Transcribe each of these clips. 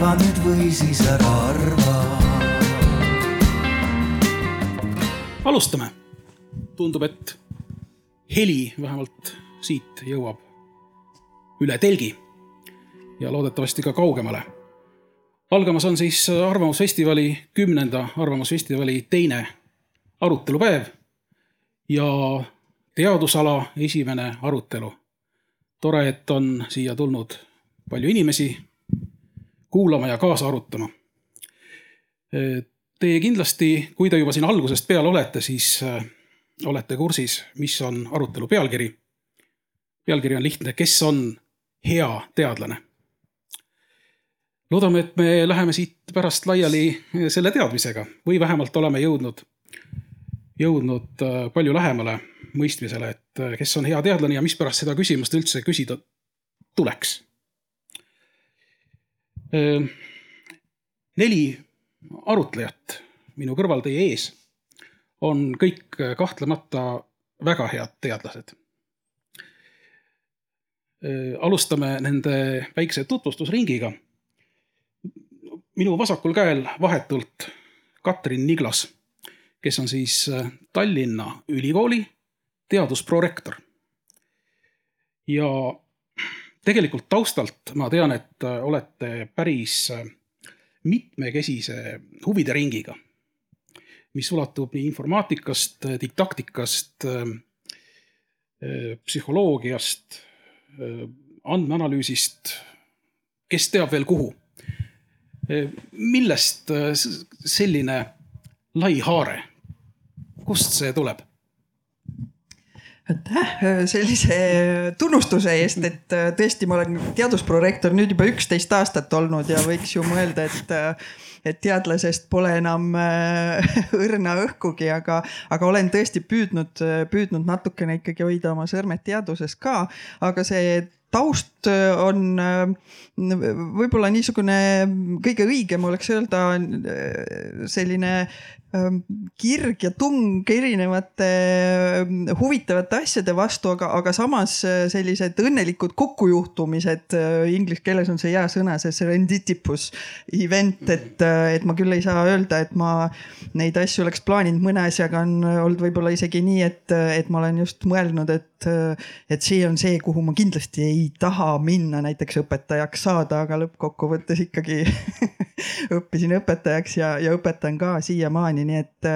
arva nüüd või siis ära arva. alustame. tundub, et heli vähemalt siit jõuab üle telgi ja loodetavasti ka kaugemale. algamas on siis Arvamusfestivali, kümnenda Arvamusfestivali teine arutelupäev ja teadusala esimene arutelu. tore, et on siia tulnud palju inimesi kuulama ja kaasa arutama. Teie kindlasti, kui te juba siin algusest peale olete, siis äh, olete kursis, mis on arutelu pealkiri. pealkiri on lihtne, kes on hea teadlane loodame, et me läheme siit pärast laiali selle teadmisega või vähemalt oleme jõudnud, jõudnud palju lähemale mõistmisele, et kes on hea teadlane ja mispärast seda küsimust üldse küsida tuleks. Neli arutlejat minu kõrval teie ees on kõik kahtlemata väga head teadlased. alustame nende väikse tutvustusringiga minu vasakul käel vahetult Katrin Niglas, kes on siis äh, Tallinna Ülikooli teadusprorektor. ja tegelikult taustalt ma tean, et äh, olete päris äh, mitmekesise huvide ringiga, mis ulatub nii informaatikast, didaktikast, psühholoogiast, andmeanalüüsist, kes teab veel kuhu millest äh, selline lai haare, kust see tuleb? Aitäh äh, sellise tunnustuse eest, et äh, tõesti, ma olen teadusprorektor nüüd juba üksteist aastat olnud ja võiks ju mõelda, et et teadlasest pole enam õrna õhkugi, aga, aga olen tõesti püüdnud, püüdnud natukene ikkagi hoida oma sõrmed teaduses ka, aga see taust äh, on äh, võib-olla niisugune kõige õigem oleks öelda äh, selline kirg ja tung erinevate huvitavate asjade vastu, aga, aga samas sellised õnnelikud kokkujuhtumised. Inglise keeles on see hea sõna, see serendipitous event, et, et ma küll ei saa öelda, et ma neid asju oleks plaaninud, mõne asjaga on olnud võib-olla isegi nii, et, et ma olen just mõelnud, et, et see on see, kuhu ma kindlasti ei taha minna näiteks õpetajaks saada, aga lõppkokkuvõttes ikkagi õppisin õpetajaks ja, ja õpetan ka siiamaani, nii et,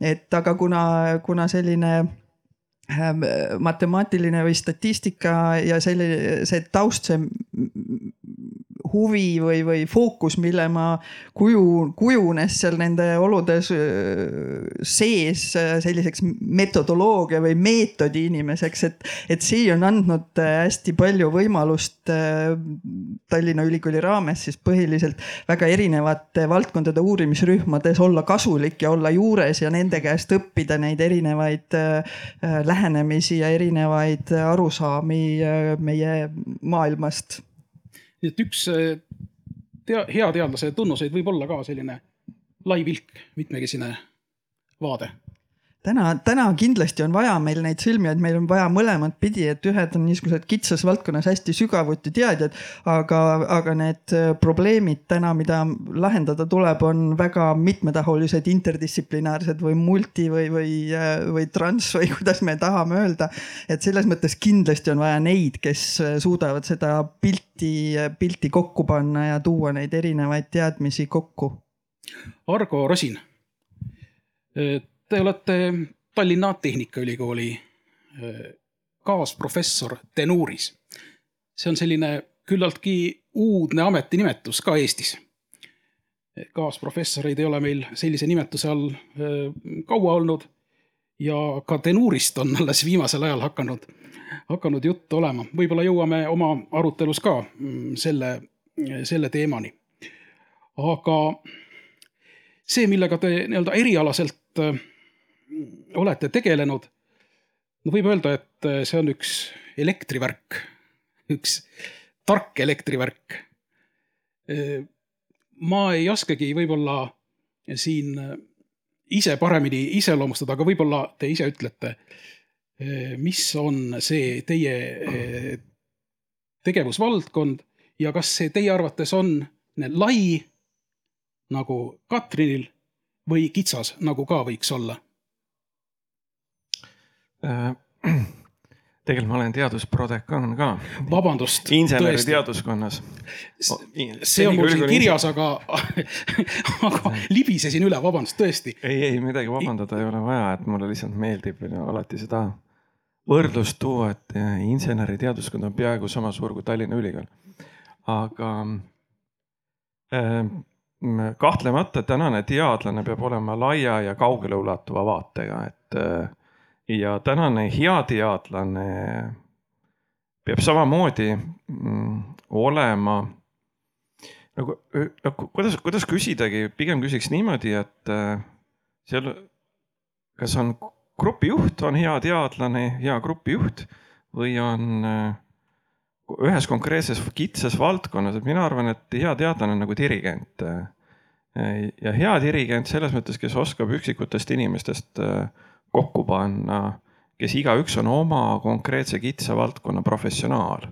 et aga kuna, kuna selline ähm, matemaatiline või statistika ja selle, see taust, see huvi või, või fookus, mille ma kuju, kujunes seal nende olude sees selliseks metodoloogia või meetodi inimeseks, et, et see on andnud hästi palju võimalust Tallinna Ülikooli raames siis põhiliselt väga erinevate valdkondade uurimisrühmades olla kasulik ja olla juures ja nende käest õppida neid erinevaid lähenemisi ja erinevaid arusaami meie maailmast nii et üks äh, tea-, hea teadlase tunnuseid võib olla ka selline lai pilk, mitmekesine vaade täna, täna kindlasti on vaja meil neid sõlmijaid, meil on vaja mõlemat pidi, et ühed on niisugused kitsas valdkonnas hästi sügavuti teadjad, aga, aga need äh, probleemid täna, mida lahendada tuleb, on väga mitmetahulised, interdistsiplinaarsed või multi või, või, äh, või trans või kuidas me tahame öelda. et selles mõttes kindlasti on vaja neid, kes äh, suudavad seda pilti, pilti kokku panna ja tuua neid erinevaid teadmisi kokku. Argo Rosin Te olete Tallinna Tehnikaülikooli äh, kaasprofessor tenuuris. see on selline küllaltki uudne ametinimetus ka Eestis. kaasprofessoreid ei ole meil sellise nimetuse all äh, kaua olnud ja ka tenuurist on alles viimasel ajal hakanud, hakanud juttu olema. võib-olla jõuame oma arutelus ka mm, selle, selle teemani. aga see, millega te nii-öelda erialaselt äh, olete tegelenud. no võib öelda, et äh, see on üks elektrivärk, üks tark elektrivärk. Äh, ma ei oskagi võib-olla siin äh, ise paremini iseloomustada, aga võib-olla te ise ütlete, mis on see teie tegevusvaldkond ja kas see teie arvates on lai nagu Katrinil või kitsas, nagu ka võiks olla? Äh, tegelikult ma olen teadusprodekaan ka. vabandust. inseneriteaduskonnas. see on mul siin kirjas, aga aga libisesin üle, vabandust, tõesti. ei, ei midagi vabandada ei ole vaja, et mulle lihtsalt meeldib alati seda võrdlust tuua, et inseneriteaduskond on peaaegu sama suur kui Tallinna Ülikool. aga äh, kahtlemata tänane teadlane peab olema laia ja kaugeleulatuva vaatega, et äh, ja tänane hea teadlane peab samamoodi mm, olema nagu, nagu kuidas, kuidas küsidagi, pigem küsiks niimoodi, et äh, seal, kas on grupijuht, on hea teadlane, hea grupijuht või on äh, ühes konkreetses kitsas valdkonnas, et mina arvan, et hea teadlane on nagu dirigent. ja hea dirigent selles mõttes, kes oskab üksikutest inimestest äh, kokku panna, kes igaüks on oma konkreetse kitsa valdkonna professionaal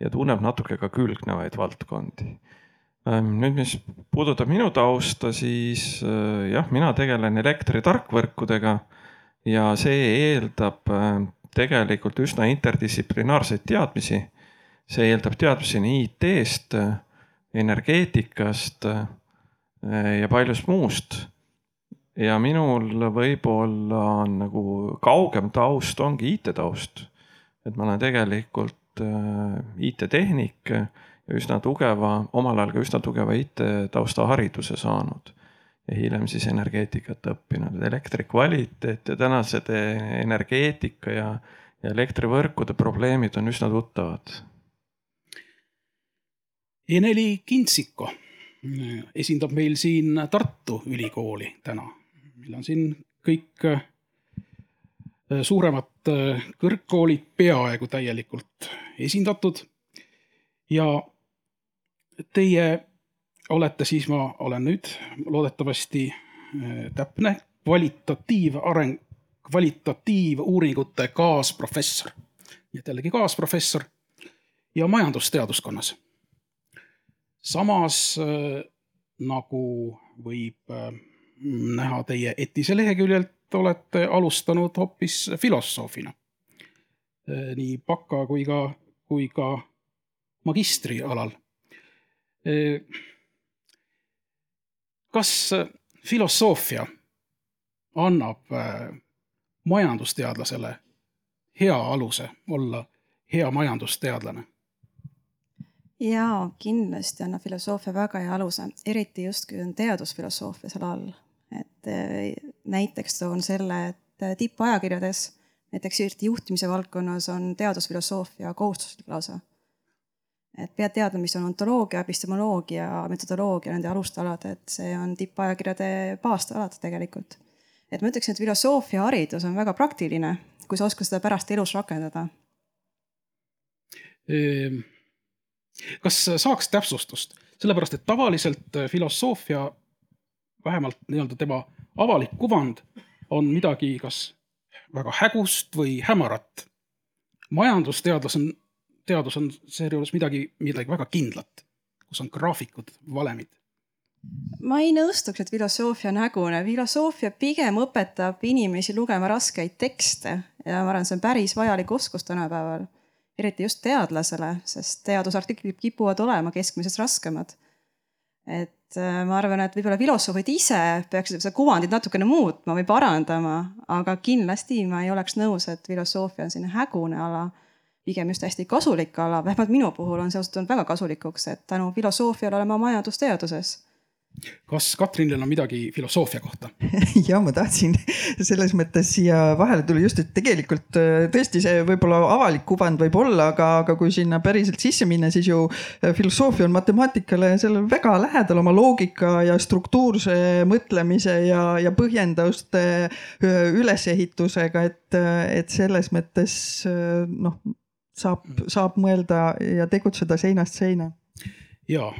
ja tunneb natuke ka külgnevaid valdkondi. Ähm, nüüd, mis puudutab minu tausta, siis äh, jah, mina tegelen elektritarkvõrkudega ja see eeldab äh, tegelikult üsna interdistsiplinaarseid teadmisi. see eeldab teadmisi nii IT-st, energeetikast äh, ja paljust muust ja minul võib-olla on nagu kaugem taust ongi IT-taust. et ma olen tegelikult äh, IT-tehnik ja üsna tugeva, omal ajal ka üsna tugeva IT-tausta hariduse saanud. ja hiljem siis energeetikat õppinud, elektri kvaliteet ja tänased energeetika ja, ja elektrivõrkude probleemid on üsna tuttavad. Eneli Kintsiko esindab meil siin Tartu Ülikooli täna meil on siin kõik äh, suuremad äh, kõrgkoolid peaaegu täielikult esindatud. ja teie olete siis, ma olen nüüd loodetavasti äh, täpne, kvalitatiivareng, kvalitatiivuuringute kaasprofessor. nii et jällegi kaasprofessor ja majandusteaduskonnas. samas nagu võib näha teie etise leheküljelt, olete alustanud hoopis filosoofina. nii baka kui ka, kui ka magistrialal. kas filosoofia annab majandusteadlasele hea aluse olla hea majandusteadlane? jaa, kindlasti annab filosoofia väga hea aluse, eriti just kui on teadusfilosoofia seal all et äh, näiteks toon selle, et äh, tippajakirjades, näiteks juhtimise valdkonnas on teadusfilosoofia kohustuslik lausa. et pead teadma, mis on ontoloogia, epistemoloogia, metodoloogia, nende alustalad, et see on tippajakirjade baastalad tegelikult. et ma ütleksin, et filosoofiaharidus on väga praktiline, kui sa oskad seda pärast elus rakendada. Ehm, kas saaks täpsustust, sellepärast et tavaliselt äh, filosoofia vähemalt nii-öelda tema avalik kuvand on midagi kas väga hägust või hämarat. majandusteadlas on, teadus on seejuures midagi, midagi väga kindlat, kus on graafikud, valemid. ma ei nõustuks, et filosoofia on hägune, filosoofia pigem õpetab inimesi lugema raskeid tekste ja ma arvan, see on päris vajalik oskus tänapäeval. eriti just teadlasele, sest teadusartiklid kipuvad olema keskmisest raskemad. et ma arvan, et võib-olla filosoofid ise peaksid seda kuvandit natukene muutma või parandama, aga kindlasti ma ei oleks nõus, et filosoofia on selline hägune ala. pigem just hästi kasulik ala, vähemalt minu puhul on see osutunud väga kasulikuks, et tänu filosoofiale olen ma majandusteaduses kas Katrinil on midagi filosoofia kohta ja ma tahtsin selles mõttes siia vahele tulla just, et tegelikult äh, tõesti see võib-olla avalik kuvand võib olla, aga, aga kui sinna päriselt sisse minna, siis ju äh, filosoofia on matemaatikale sellele väga lähedal oma loogika ja struktuurse mõtlemise ja, ja põhjenduste äh, ülesehitusega, et, et selles mõttes noh, saab, saab mõelda ja tegutseda seinast seina. ja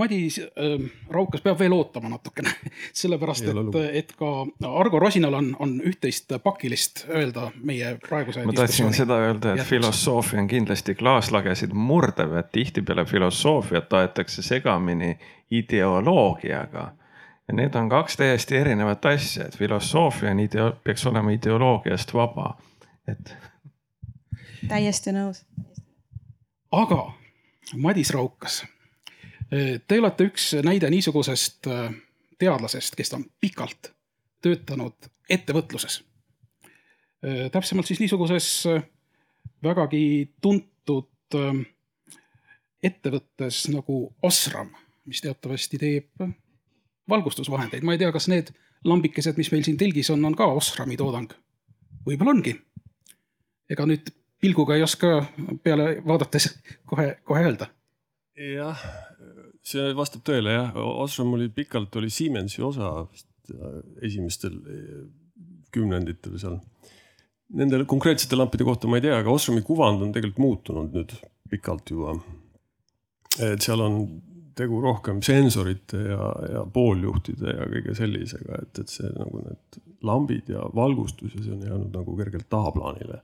Madis äh, Raukas peab veel ootama natukene, sellepärast ole et lugu., et ka Argo Rosinal on, on üht-teist pakilist öelda meie praeguse ma tahtsin seda öelda, et jätkuks. filosoofia on kindlasti klaaslagesid murdev, et tihtipeale filosoofiat aetakse segamini ideoloogiaga. ja need on kaks täiesti erinevat asja, et filosoofia on ideo-, peaks olema ideoloogiast vaba. et täiesti nõus. aga Madis Raukas, te olete üks näide niisugusest äh, teadlasest, kes on pikalt töötanud ettevõtluses. täpsemalt siis niisuguses äh, vägagi tuntud äh, ettevõttes nagu Osram, mis teatavasti teeb valgustusvahendeid, ma ei tea, kas need lambikesed, mis meil siin telgis on, on ka Osrami toodang. võib-olla ongi. ega nüüd pilguga ei oska peale vaadates kohe, kohe öelda. jah, see vastab tõele jah, Osram oli pikalt oli Siemensi osa äh, esimestel äh, kümnenditel seal. Nende konkreetsete lampide kohta ma ei tea, aga Osrami kuvand on tegelikult muutunud nüüd pikalt juba. et seal on tegu rohkem sensorite ja, ja pooljuhtide ja kõige sellisega, et, et see nagu need lambid ja valgustus ja see on jäänud nagu kergelt tahaplaanile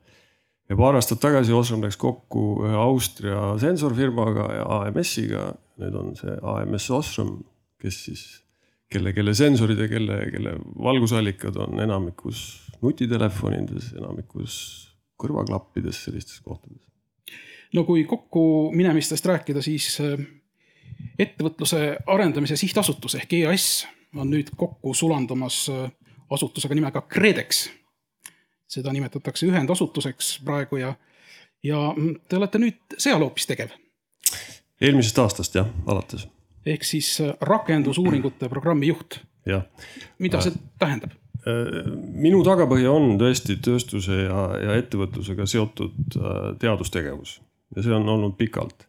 ja paar aastat tagasi Osram läks kokku ühe Austria sensorfirmaga ja AMS-iga. nüüd on see AMS Osram, kes siis, kelle, kelle sensorid ja kelle, kelle valgusallikad on enamikus nutitelefonides, enamikus kõrvaklappides, sellistes kohtades. no kui kokkuminemistest rääkida, siis äh, ettevõtluse arendamise sihtasutus ehk EAS on nüüd kokku sulandumas äh, asutusega nimega KredEx. Seda nimetatakse ühendasutuseks praegu ja, ja te olete nüüd seal hoopis tegev. eelmisest aastast jah, alates, ehk siis äh, rakendusuuringute programmi juht. mida see tähendab? minu tagapõhi on tõesti tööstuse ja, ja ettevõtlusega seotud äh, teadustegevus ja see on olnud pikalt.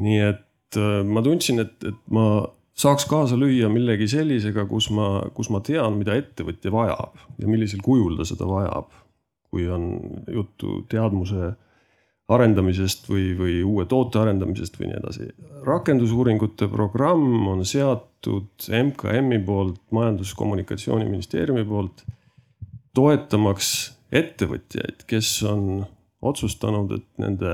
nii et äh, ma tundsin, et, et ma saaks kaasa lüüa millegi sellisega, kus ma, kus ma tean, mida ettevõtja vajab ja millisel kujul ta seda vajab. Kui on juttu teadmuse arendamisest või, või uue toote arendamisest või nii edasi. rakendusuuringute programm on seatud MKM-i poolt, Majandus-Kommunikatsiooniministeeriumi poolt toetamaks ettevõtjaid, kes on otsustanud, et nende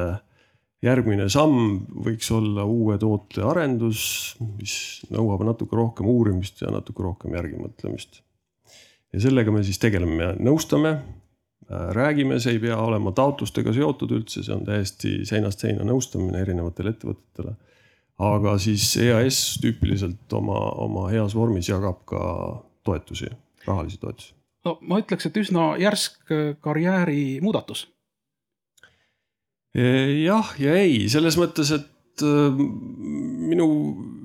järgmine samm võiks olla uue toote arendus, mis nõuab natuke rohkem uurimist ja natuke rohkem järgimõtlemist. ja sellega me siis tegeleme, nõustame, räägime, see ei pea olema taotlustega seotud üldse, see on täiesti seinast seina nõustamine erinevatele ettevõtetele. aga siis EAS tüüpiliselt oma, oma heas vormis jagab ka toetusi, rahalisi toetusi. no ma ütleks, et üsna järsk äh, karjäärimuudatus. jah ja ei, selles mõttes, et äh, minu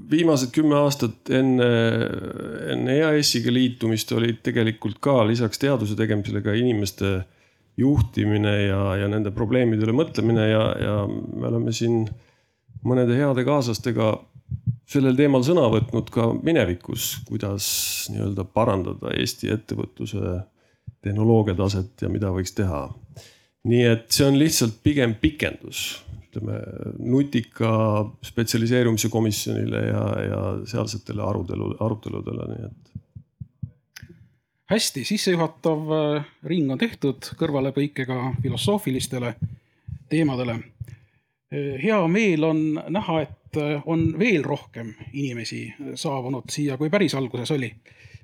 viimased kümme aastat enne, enne EAS-iga liitumist olid tegelikult ka lisaks teaduse tegemisele ka inimeste juhtimine ja, ja nende probleemidele mõtlemine ja, ja me oleme siin mõnede heade kaaslastega sellel teemal sõna võtnud ka minevikus, kuidas nii-öelda parandada Eesti ettevõtluse tehnoloogia taset ja mida võiks teha nii et see on lihtsalt pigem pikendus, ütleme nutika spetsialiseerumise komisjonile ja, ja sealsetele arutelu, aruteludele, nii et. hästi, sissejuhatav äh, ring on tehtud kõrvalepõikega filosoofilistele teemadele. hea meel on näha, et äh, on veel rohkem inimesi saabunud siia, kui päris alguses oli.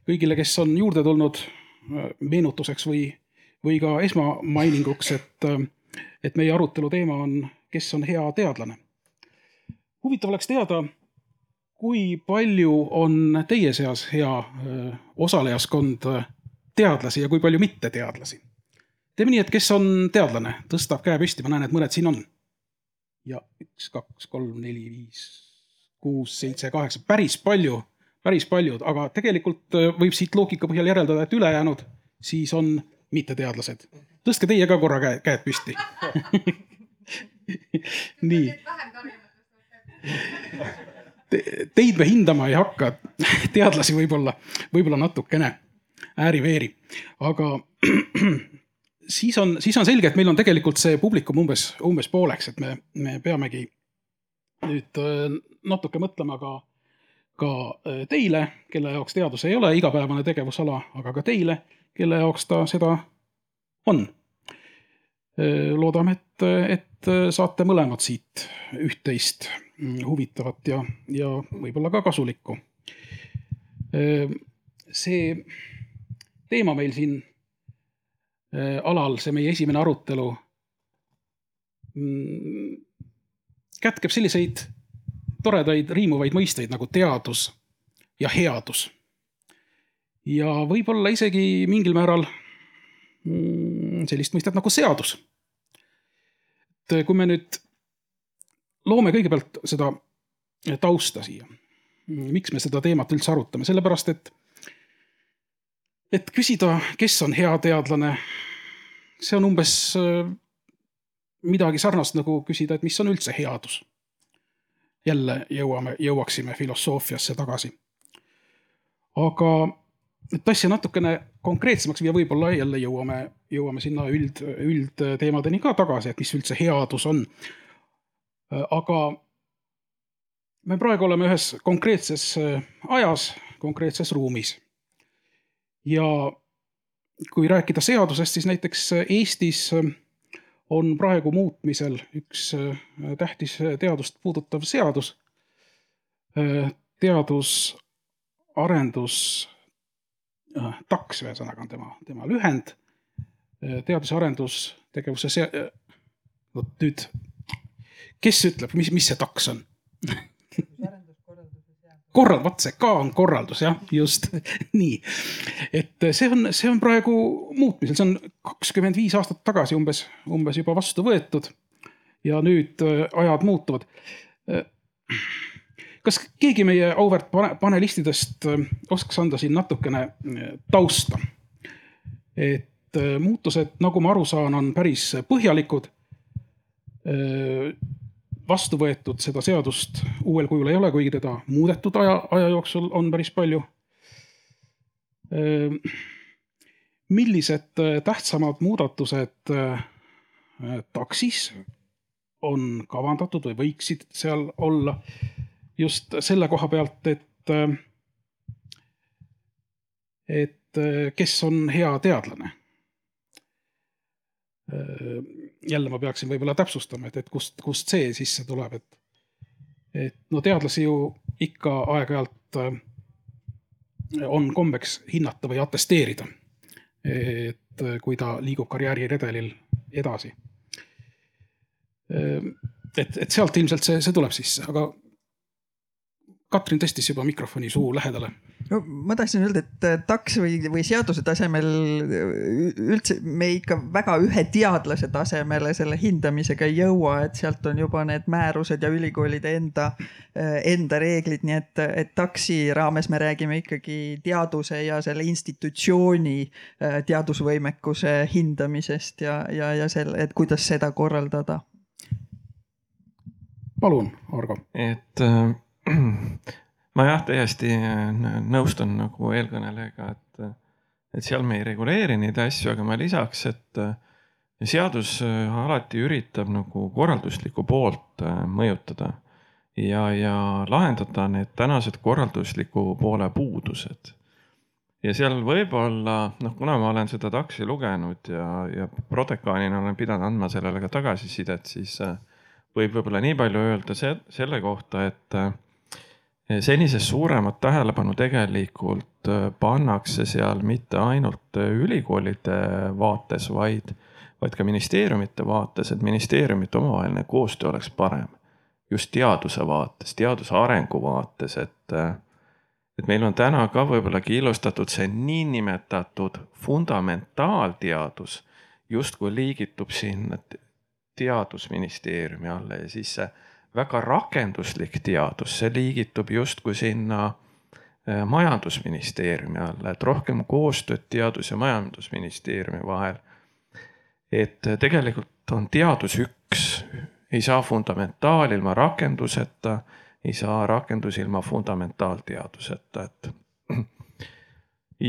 kõigile, kes on juurde tulnud, meenutuseks või, või ka esmamaininguks, et, et meie arutelu teema on, kes on hea teadlane. huvitav oleks teada, kui palju on teie seas hea osalejaskond teadlasi ja kui palju mitteteadlasi? teeme nii, et kes on teadlane, tõstab käe püsti, ma näen, et mõned siin on. ja üks, kaks, kolm, neli, viis, kuus, seitse, kaheksa, päris palju, päris paljud, aga tegelikult võib siit loogika põhjal järeldada, et ülejäänud siis on mitteteadlased. tõstke teie ka korra käe, käed püsti. nii. Te, teid me hindama ei hakka, teadlasi võib-olla, võib-olla natukene ääri-veeri, aga siis on, siis on selge, et meil on tegelikult see publikum umbes, umbes pooleks, et me, me peamegi nüüd äh, natuke mõtlema ka ka äh, teile, kelle jaoks teadus ei ole igapäevane tegevusala, aga ka teile, kelle jaoks ta seda on. loodame, et, et saate mõlemad siit üht-teist mm, huvitavat ja, ja võib-olla ka kasulikku. see teema meil siin alal, see meie esimene arutelu mm, kätkeb selliseid toredaid riimuvaid mõisteid nagu teadus ja headus. ja võib-olla isegi mingil määral mm, sellist mõistet nagu seadus. Et kui me nüüd loome kõigepealt seda tausta siia, miks me seda teemat üldse arutame, sellepärast et, et küsida, kes on hea teadlane, see on umbes midagi sarnast nagu küsida, et mis on üldse headus. jälle jõuame, jõuaksime filosoofiasse tagasi. aga et asja natukene konkreetsemaks viia, võib-olla jälle jõuame, jõuame sinna üld, üldteemadeni ka tagasi, et mis üldse headus on. aga me praegu oleme ühes konkreetses ajas, konkreetses ruumis. ja kui rääkida seadusest, siis näiteks Eestis on praegu muutmisel üks äh, tähtis teadust puudutav seadus. Äh, teadusarendus, äh, TAKS ühesõnaga on tema, tema lühend. teadus- ja arendustegevuse see-, vot nüüd, kes ütleb, mis, mis see TAKS on? korral-, vot see K on korraldus jah, just nii. et see on, see on praegu muutmisel, see on kakskümmend viis aastat tagasi umbes, umbes juba vastu võetud. ja nüüd äh, ajad muutuvad. Äh, kas keegi meie auväärt panelistidest äh, oskaks anda siin natukene tausta? et muutused, nagu ma aru saan, on päris põhjalikud vastu võetud, seda seadust uuel kujul ei ole, kuigi teda muudetud aja, aja jooksul on päris palju. Millised äh, tähtsamad muudatused äh, taksis on kavandatud või võiksid seal olla just selle koha pealt, et, äh, et kes on hea teadlane jälle ma peaksin võib-olla täpsustama, et, et kust, kust see sisse tuleb, et, et no teadlasi ju ikka aeg-ajalt äh, on kombeks hinnata või atesteerida. et äh, kui ta liigub karjääriredelil edasi. Äh, et, et sealt ilmselt see, see tuleb sisse, aga Katrin tõstis juba mikrofoni suu lähedale. no ma tahtsin öelda, et taks või, või seaduse tasemel üldse me ikka väga ühe teadlase tasemele selle hindamisega ei jõua, et sealt on juba need määrused ja ülikoolide enda, enda reeglid, nii et, et taksi raames me räägime ikkagi teaduse ja selle institutsiooni teadusvõimekuse hindamisest ja, ja, ja selle, et kuidas seda korraldada. palun, Argo. et äh ma jah, täiesti nõustun nagu eelkõnelejaga, et, et seal me ei reguleeri neid asju, aga ma lisaks, et seadus alati üritab nagu korralduslikku poolt äh, mõjutada ja, ja lahendada need tänased korraldusliku poole puudused. ja seal võib-olla noh, kuna ma olen seda taksi lugenud ja, ja prodekaanina olen pidanud andma sellele ka tagasisidet, siis äh, võib võib-olla nii palju öelda se selle kohta, et äh, senisest suuremat tähelepanu tegelikult äh, pannakse seal mitte ainult äh, ülikoolide vaates, vaid, vaid ka ministeeriumite vaates, et ministeeriumite omavaheline koostöö oleks parem. just teaduse vaates, teaduse arengu vaates, et, äh, et meil on täna ka võib-olla killustatud see niinimetatud fundamentaalteadus justkui liigitub sinna teadusministeeriumi alla ja siis see väga rakenduslik teadus, see liigitub justkui sinna äh, majandusministeeriumi alla, et rohkem koostööd teadus- ja majandusministeeriumi vahel. et äh, tegelikult on teadus üks, ei saa fundamentaal ilma rakenduseta, ei saa rakendus ilma fundamentaalteaduseta, et.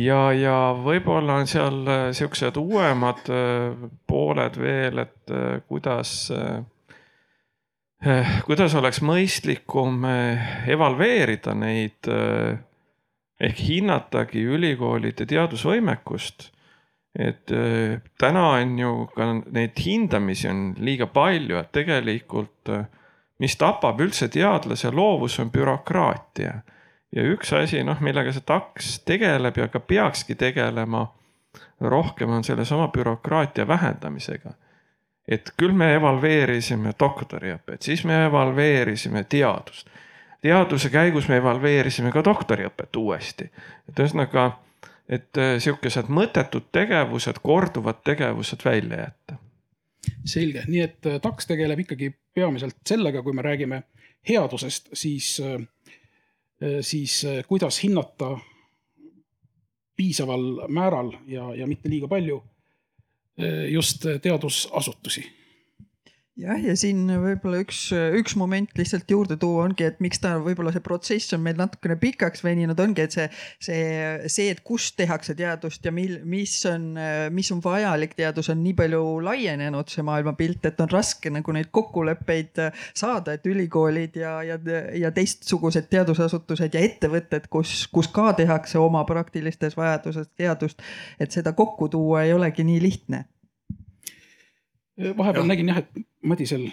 ja, ja võib-olla on seal äh, siuksed uuemad pooled veel, et kuidas kuidas oleks mõistlikum eh, evalveerida neid eh, ehk hinnatagi ülikoolide teadusvõimekust. et eh, täna on ju ka neid hindamisi on liiga palju, et tegelikult eh, mis tapab üldse teadlase loovus, on bürokraatia. ja üks asi, noh, millega see taks tegeleb ja ka peakski tegelema rohkem, on sellesama bürokraatia vähendamisega. Et küll me evalveerisime doktoriõpet, siis me evalveerisime teadust. teaduse käigus me evalveerisime ka doktoriõpet uuesti. et ühesõnaga, et sihukesed mõttetud tegevused, korduvad tegevused välja jätta selge, nii et äh, TAKS tegeleb ikkagi peamiselt sellega, kui me räägime headusest, siis, äh, siis äh, kuidas hinnata piisaval määral ja, ja mitte liiga palju just teadusasutusi jah, ja siin võib-olla üks, üks moment lihtsalt juurde tuua ongi, et miks ta võib-olla see protsess on meil natukene pikaks veninud, ongi, et see, see, see, et kus tehakse teadust ja mil, mis on, mis on vajalik teadus, on nii palju laienenud, see maailmapilt, et on raske nagu neid kokkuleppeid saada, et ülikoolid ja, ja, ja teistsugused teadusasutused ja ettevõtted, kus, kus ka tehakse oma praktilistes vajaduses teadust, et seda kokku tuua ei olegi nii lihtne vahepeal ja. nägin jah, et Madisel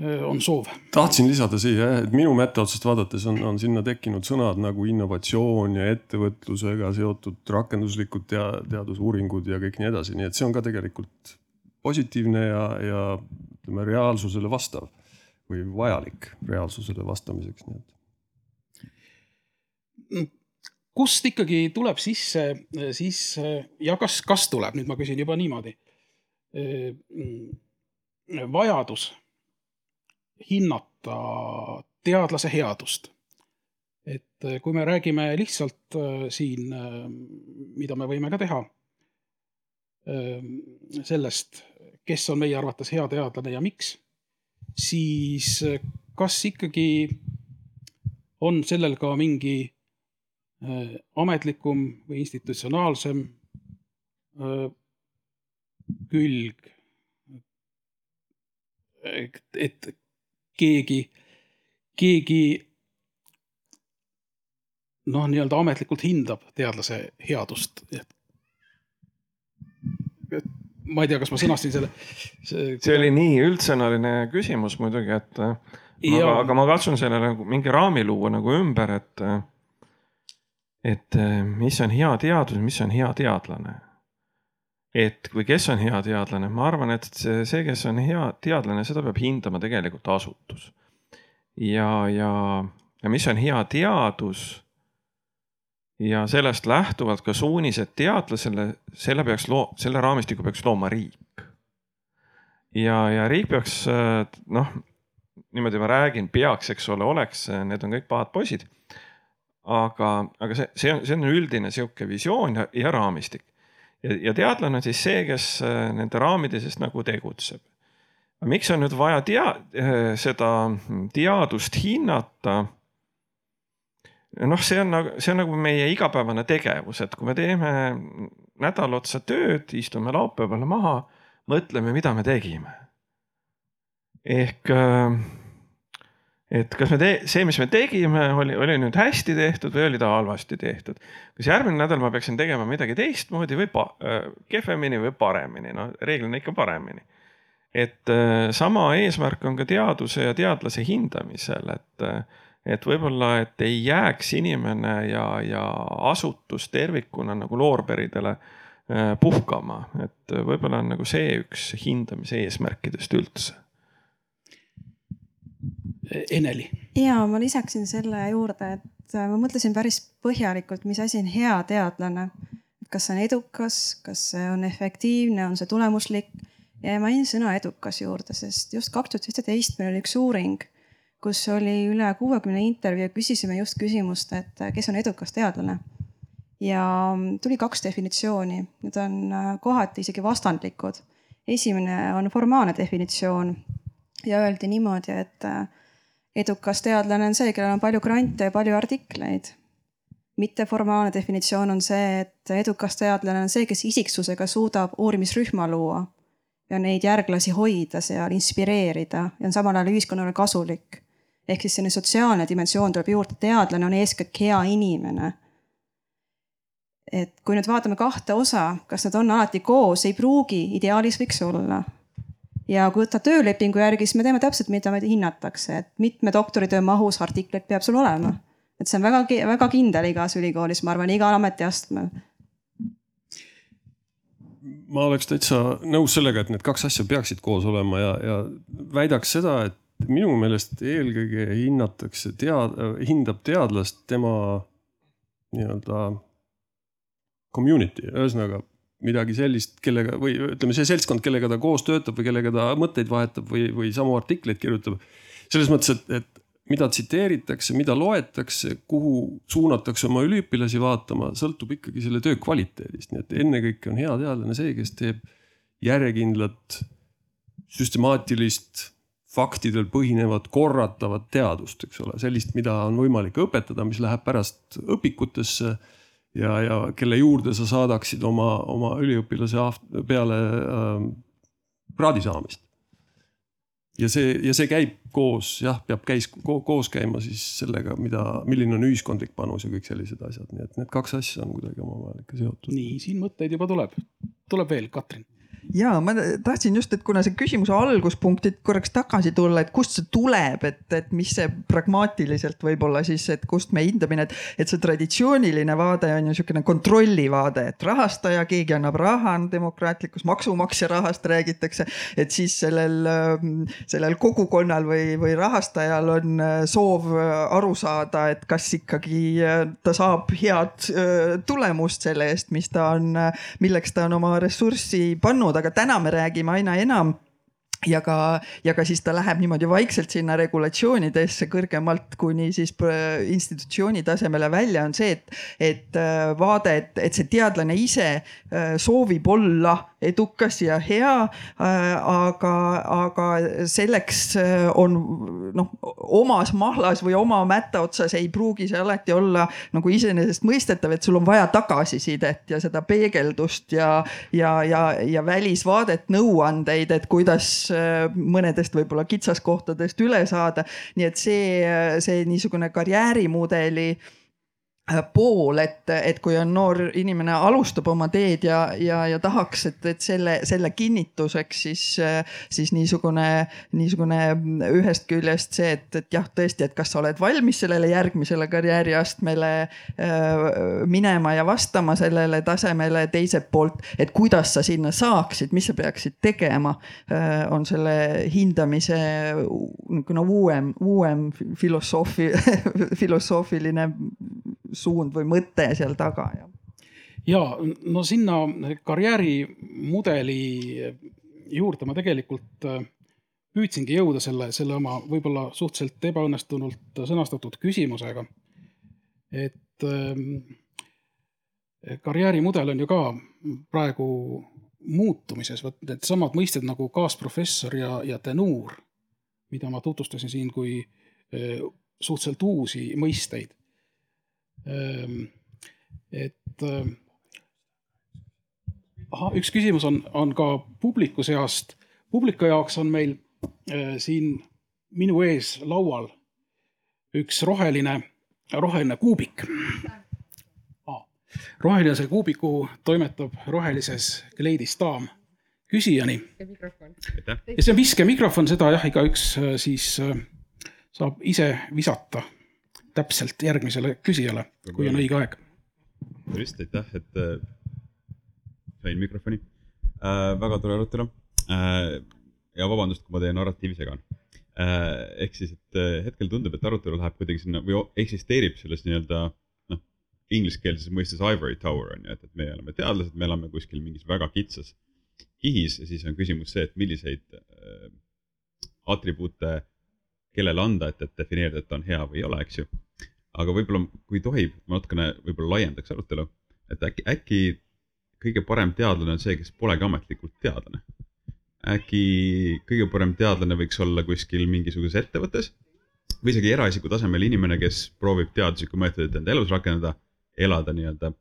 äh, on soov. tahtsin lisada siia jah, et minu metoodist vaadates on, on sinna tekkinud sõnad nagu innovatsioon ja ettevõtlusega seotud rakenduslikud tea, teadusuuringud ja kõik nii edasi, nii et see on ka tegelikult positiivne ja, ja ütleme reaalsusele vastav või vajalik reaalsusele vastamiseks, nii et. Kust ikkagi tuleb sisse, sisse ja kas, kas tuleb, nüüd ma küsin juba niimoodi vajadus hinnata teadlase headust. et äh, kui me räägime lihtsalt äh, siin, äh, mida me võime ka teha, sellest, kes on meie arvates hea teadlane ja miks, siis kas ikkagi on sellel ka mingi ametlikum või institutsionaalsem külg et keegi, keegi noh, nii-öelda ametlikult hindab teadlase headust. ma ei tea, kas ma sõnastasin selle. see, see oli nii üldsõnaline küsimus muidugi, et ja. aga, aga ma katsun sellele nagu mingi raami luua nagu ümber, et, et mis on hea teadus, mis on hea teadlane et või kes on hea teadlane, ma arvan, et see, kes on hea teadlane, seda peab hindama tegelikult asutus. ja, ja, ja mis on hea teadus ja sellest lähtuvalt ka suunised teadlasele, selle peaks loo-, selle raamistiku peaks looma riik. ja, ja riik peaks noh, niimoodi ma räägin, peaks, eks ole, oleks, need on kõik pahad poisid. aga, aga see, see on, see on üldine sihuke visioon ja, ja raamistik ja, ja teadlane on siis see, kes äh, nende raamide sees nagu tegutseb. miks on nüüd vaja tea-, äh, seda teadust hinnata? noh, see on nagu, see on nagu meie igapäevane tegevus, et kui me teeme nädal otsa tööd, istume laupäeval maha, mõtleme, mida me tegime. ehk äh, et kas me tee-, see, mis me tegime, oli, oli nüüd hästi tehtud või oli ta halvasti tehtud. kas järgmine nädal ma peaksin tegema midagi teistmoodi või pa, äh, kehvemini või paremini, no reeglina ikka paremini. et äh, sama eesmärk on ka teaduse ja teadlase hindamisel, et, äh, et võib-olla, et ei jääks inimene ja, ja asutus tervikuna nagu loorberidele puhkama, et võib-olla on nagu see üks hindamise eesmärkidest üldse Eneli. ja ma lisaksin selle juurde, et äh, ma mõtlesin päris põhjalikult, mis asi on hea teadlane. kas see on edukas, kas see on efektiivne, on see tulemuslik ja ma jäin sõna edukas juurde, sest just kaks tuhat seitseteist meil oli üks uuring, kus oli üle kuuekümne intervjuu, küsisime just küsimust, et äh, kes on edukas teadlane. ja mm, tuli kaks definitsiooni, need on äh, kohati isegi vastandlikud. esimene on formaalne definitsioon ja öeldi niimoodi, et edukas teadlane on see, kellel on palju grante ja palju artikleid. mitteformaalne definitsioon on see, et edukas teadlane on see, kes isiksusega suudab uurimisrühma luua ja neid järglasi hoida seal, inspireerida ja on samal ajal ühiskonnale kasulik. ehk siis selline sotsiaalne dimensioon tuleb juurde, teadlane on eeskätt hea inimene. et kui nüüd vaatame kahte osa, kas nad on alati koos, ei pruugi, ideaalis võiks olla ja kui võtta töölepingu järgi, siis me teame täpselt, mida meid hinnatakse, et mitme doktoritöö mahus artikleid peab sul olema. et see on väga, väga kindel igas ülikoolis, ma arvan, igal ametiastmel. ma oleks täitsa nõus sellega, et need kaks asja peaksid koos olema ja, ja väidaks seda, et minu meelest eelkõige hinnatakse tead-, hindab teadlast tema nii-öelda community, ühesõnaga midagi sellist, kellega või ütleme, see seltskond, kellega ta koos töötab või kellega ta mõtteid vahetab või, või samu artikleid kirjutab. selles mõttes, et, et mida tsiteeritakse, mida loetakse, kuhu suunatakse oma üliõpilasi vaatama, sõltub ikkagi selle töö kvaliteedist, nii et ennekõike on hea teadlane see, kes teeb järjekindlat, süstemaatilist, faktidel põhinevat, korratavat teadust, eks ole, sellist, mida on võimalik õpetada, mis läheb pärast õpikutesse ja, ja kelle juurde sa saadaksid oma, oma üliõpilase peale äh, kraadi saamist. ja see, ja see käib koos jah, peab käis koos käima siis sellega, mida, milline on ühiskondlik panus ja kõik sellised asjad, nii et need kaks asja on kuidagi omavahel ikka seotud. nii, siin mõtteid juba tuleb, tuleb veel, Katrin ja ma tahtsin just, et kuna see küsimuse alguspunktid korraks tagasi tulla, et kust see tuleb, et, et mis see pragmaatiliselt võib-olla siis, et kust me hindamine, et, et see traditsiooniline vaade on ju niisugune kontrollivaade, et rahastaja, keegi annab raha, demokraatlikus maksumaksja rahast räägitakse, et siis sellel, sellel kogukonnal või, või rahastajal on soov aru saada, et kas ikkagi ta saab head tulemust selle eest, mis ta on, milleks ta on oma ressurssi pannud olnud, aga täna me räägime aina enam. Ja ka, ja ka siis ta läheb niimoodi vaikselt sinna regulatsioonidesse kõrgemalt kuni siis institutsiooni tasemele välja, on see, et, et äh, vaade, et, et see teadlane ise äh, soovib olla edukas ja hea. Äh, aga, aga selleks on noh, omas mahlas või oma mätta otsas ei pruugi see alati olla nagu iseenesestmõistetav, et sul on vaja tagasisidet ja seda peegeldust ja, ja, ja, ja välisvaadet, nõuandeid, et kuidas mõnedest võib-olla kitsaskohtadest üle saada. nii et see, see niisugune karjäärimudeli Äh, pool, et, et kui on noor inimene, alustab oma teed ja, ja, ja tahaks, et, et selle, selle kinnituseks siis, siis niisugune, niisugune ühest küljest see, et, et jah, tõesti, et kas sa oled valmis sellele järgmisele karjääriastmele äh, minema ja vastama sellele tasemele, teiselt poolt, et kuidas sa sinna saaksid, mis sa peaksid tegema äh,, on selle hindamise niisugune uuem, uuem filosoofi filosoofiline suund või mõte seal taga ja. ja no sinna karjäärimudeli juurde ma tegelikult äh, püüdsingi jõuda selle, selle oma võib-olla suhteliselt ebaõnnestunult sõnastatud küsimusega. et ähm, karjäärimudel on ju ka praegu muutumises, vot needsamad mõisted nagu kaasprofessor ja, ja tenuur, mida ma tutvustasin siin kui äh, suhteliselt uusi mõisteid et ehm, ahah, üks küsimus on, on ka publiku seast. publiku jaoks on meil äh, siin minu ees laual üks roheline, roheline kuubik ah,. rohelise kuubiku toimetab rohelises kleidis daam küsijani. ja see on viskemikrofon, seda jah, igaüks äh, siis äh, saab ise visata täpselt järgmisele küsijale, kui on õige aeg. tervist, aitäh, et äh, sain mikrofoni äh,. väga tore arutelu äh,. ja vabandust, kui ma teie narratiivi segan äh,. ehk siis, et äh, hetkel tundub, et arutelu läheb kuidagi sinna või eksisteerib selles nii-öelda noh, ingliskeelses mõistes ivory tower on ju, et, et me oleme teadlased, me elame kuskil mingis väga kitsas kihis ja siis on küsimus see, et milliseid äh, atribuute kellele anda, et, et defineerida, et ta on hea või ei ole, eks ju. Aga võib-olla, kui tohib, ma natukene võib-olla laiendaks arutelu, et äkki, äkki kõige parem teadlane on see, kes polegi ametlikult teadlane. äkki kõige parem teadlane võiks olla kuskil mingisuguses ettevõttes või isegi eraisiku tasemel inimene, kes proovib teaduslikku meetodit enda elus rakendada, elada nii-öelda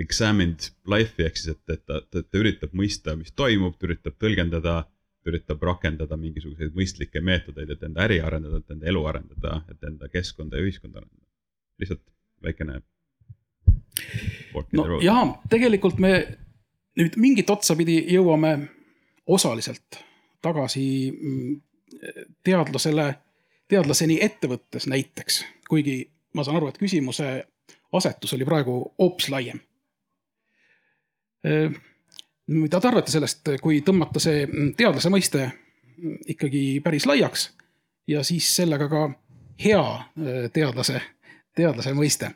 examined life'i ehk siis, et, et ta, ta, ta üritab mõista, mis toimub, ta üritab tõlgendada, üritab rakendada mingisuguseid mõistlikke meetodeid, et enda äri arendada, et enda elu arendada, et enda keskkonda ja ühiskonda arendada. lihtsalt väikene. no ja tegelikult me nüüd mingit otsapidi jõuame osaliselt tagasi mm, teadlasele, teadlaseni ettevõttes näiteks, kuigi ma saan aru, et küsimuse asetus oli praegu hoopis laiem. Mida te arvate sellest, kui tõmmata see teadlase mõiste ikkagi päris laiaks ja siis sellega ka hea eh, teadlase, teadlase mõiste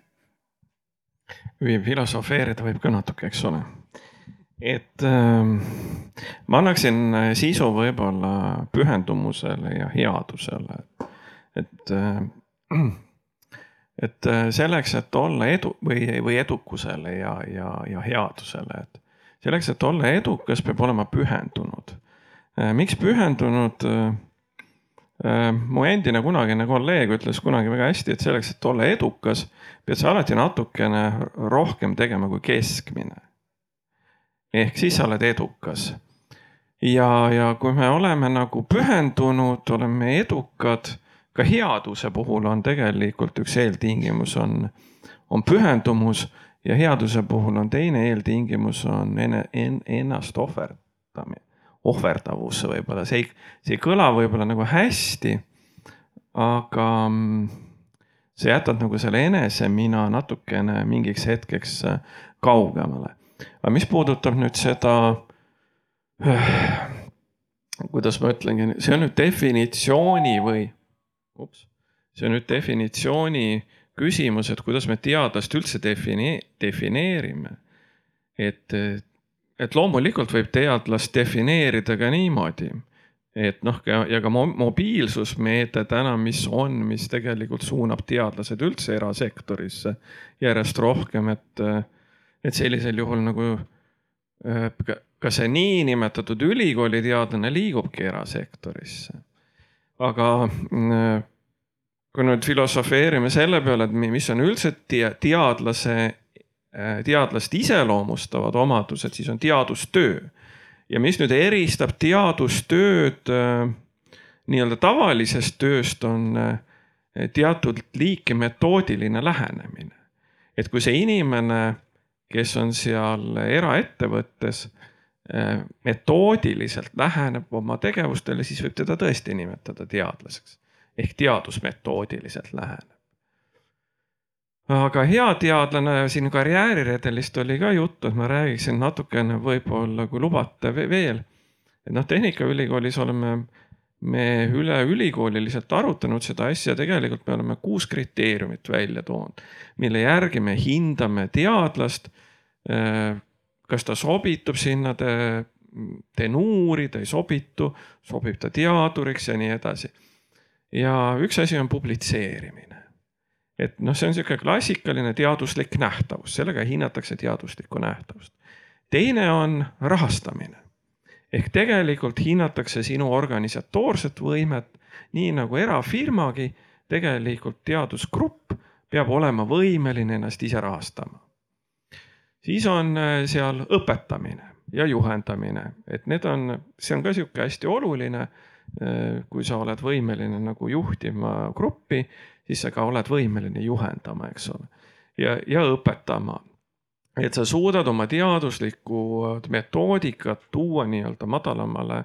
võib filosofeerida võib ka natuke, eks ole. et ähm, ma annaksin sisu võib-olla pühendumusele ja headusele, et äh, et selleks, et olla edu või, või edukusele ja, ja, ja headusele, et selleks, et olla edukas, peab olema pühendunud. miks pühendunud? mu endine kunagine kolleeg ütles kunagi väga hästi, et selleks, et olla edukas, pead sa alati natukene rohkem tegema kui keskmine. ehk siis sa oled edukas. ja, ja kui me oleme nagu pühendunud, oleme edukad ka headuse puhul on tegelikult üks eeltingimus on, on pühendumus ja headuse puhul on teine eeltingimus on enne en, ennast ohverdamine, ohverdavus võib-olla, see ei, see ei kõla võib-olla nagu hästi. aga mm, sa jätad nagu selle enesemina natukene mingiks hetkeks kaugemale. aga mis puudutab nüüd seda kuidas ma ütlengi, see on nüüd definitsiooni või ups, see on nüüd definitsiooni küsimus, et kuidas me teadlast üldse defini-, defineerime. et, et loomulikult võib teadlast defineerida ka niimoodi, et noh, ja ka mo- mobiilsusmeede täna, mis on, mis tegelikult suunab teadlased üldse erasektorisse järjest rohkem, et, et sellisel juhul nagu ka see niinimetatud ülikooli teadlane liigubki erasektorisse. aga kui nüüd filosofeerime selle peale, et mis on üldse teadlase, teadlast iseloomustavad omadused, siis on teadustöö. ja mis nüüd eristab teadustööd nii-öelda tavalisest tööst, on teatud liiki metoodiline lähenemine. et kui see inimene, kes on seal eraettevõttes metoodiliselt läheneb oma tegevustele, siis võib teda tõesti nimetada teadlaseks ehk teadusmetoodiliselt läheneb. aga hea teadlane siin karjääriredelist oli ka juttu, et ma räägiksin natukene võib-olla, kui lubate veel. et noh, Tehnikaülikoolis oleme me üle ülikooliliselt arutanud seda asja, tegelikult me oleme kuus kriteeriumit välja toonud, mille järgi me hindame teadlast kas ta sobitub sinna te, tenuuri, ta ei sobitu, sobib ta teaduriks ja nii edasi. Ja üks asi on publitseerimine. et noh, see on niisugune klassikaline teaduslik nähtavus, sellega hinnatakse teaduslikku nähtavust. teine on rahastamine ehk tegelikult hinnatakse sinu organisatoorset võimet, nii nagu erafirmagi, tegelikult teadusgrupp peab olema võimeline ennast ise rahastama siis on seal õpetamine ja juhendamine, et need on, see on ka sihuke hästi oluline. Kui sa oled võimeline nagu juhtima gruppi, siis sa ka oled võimeline juhendama, eks ole. ja, ja õpetama. et sa suudad oma teaduslikku metoodikat tuua nii-öelda madalamale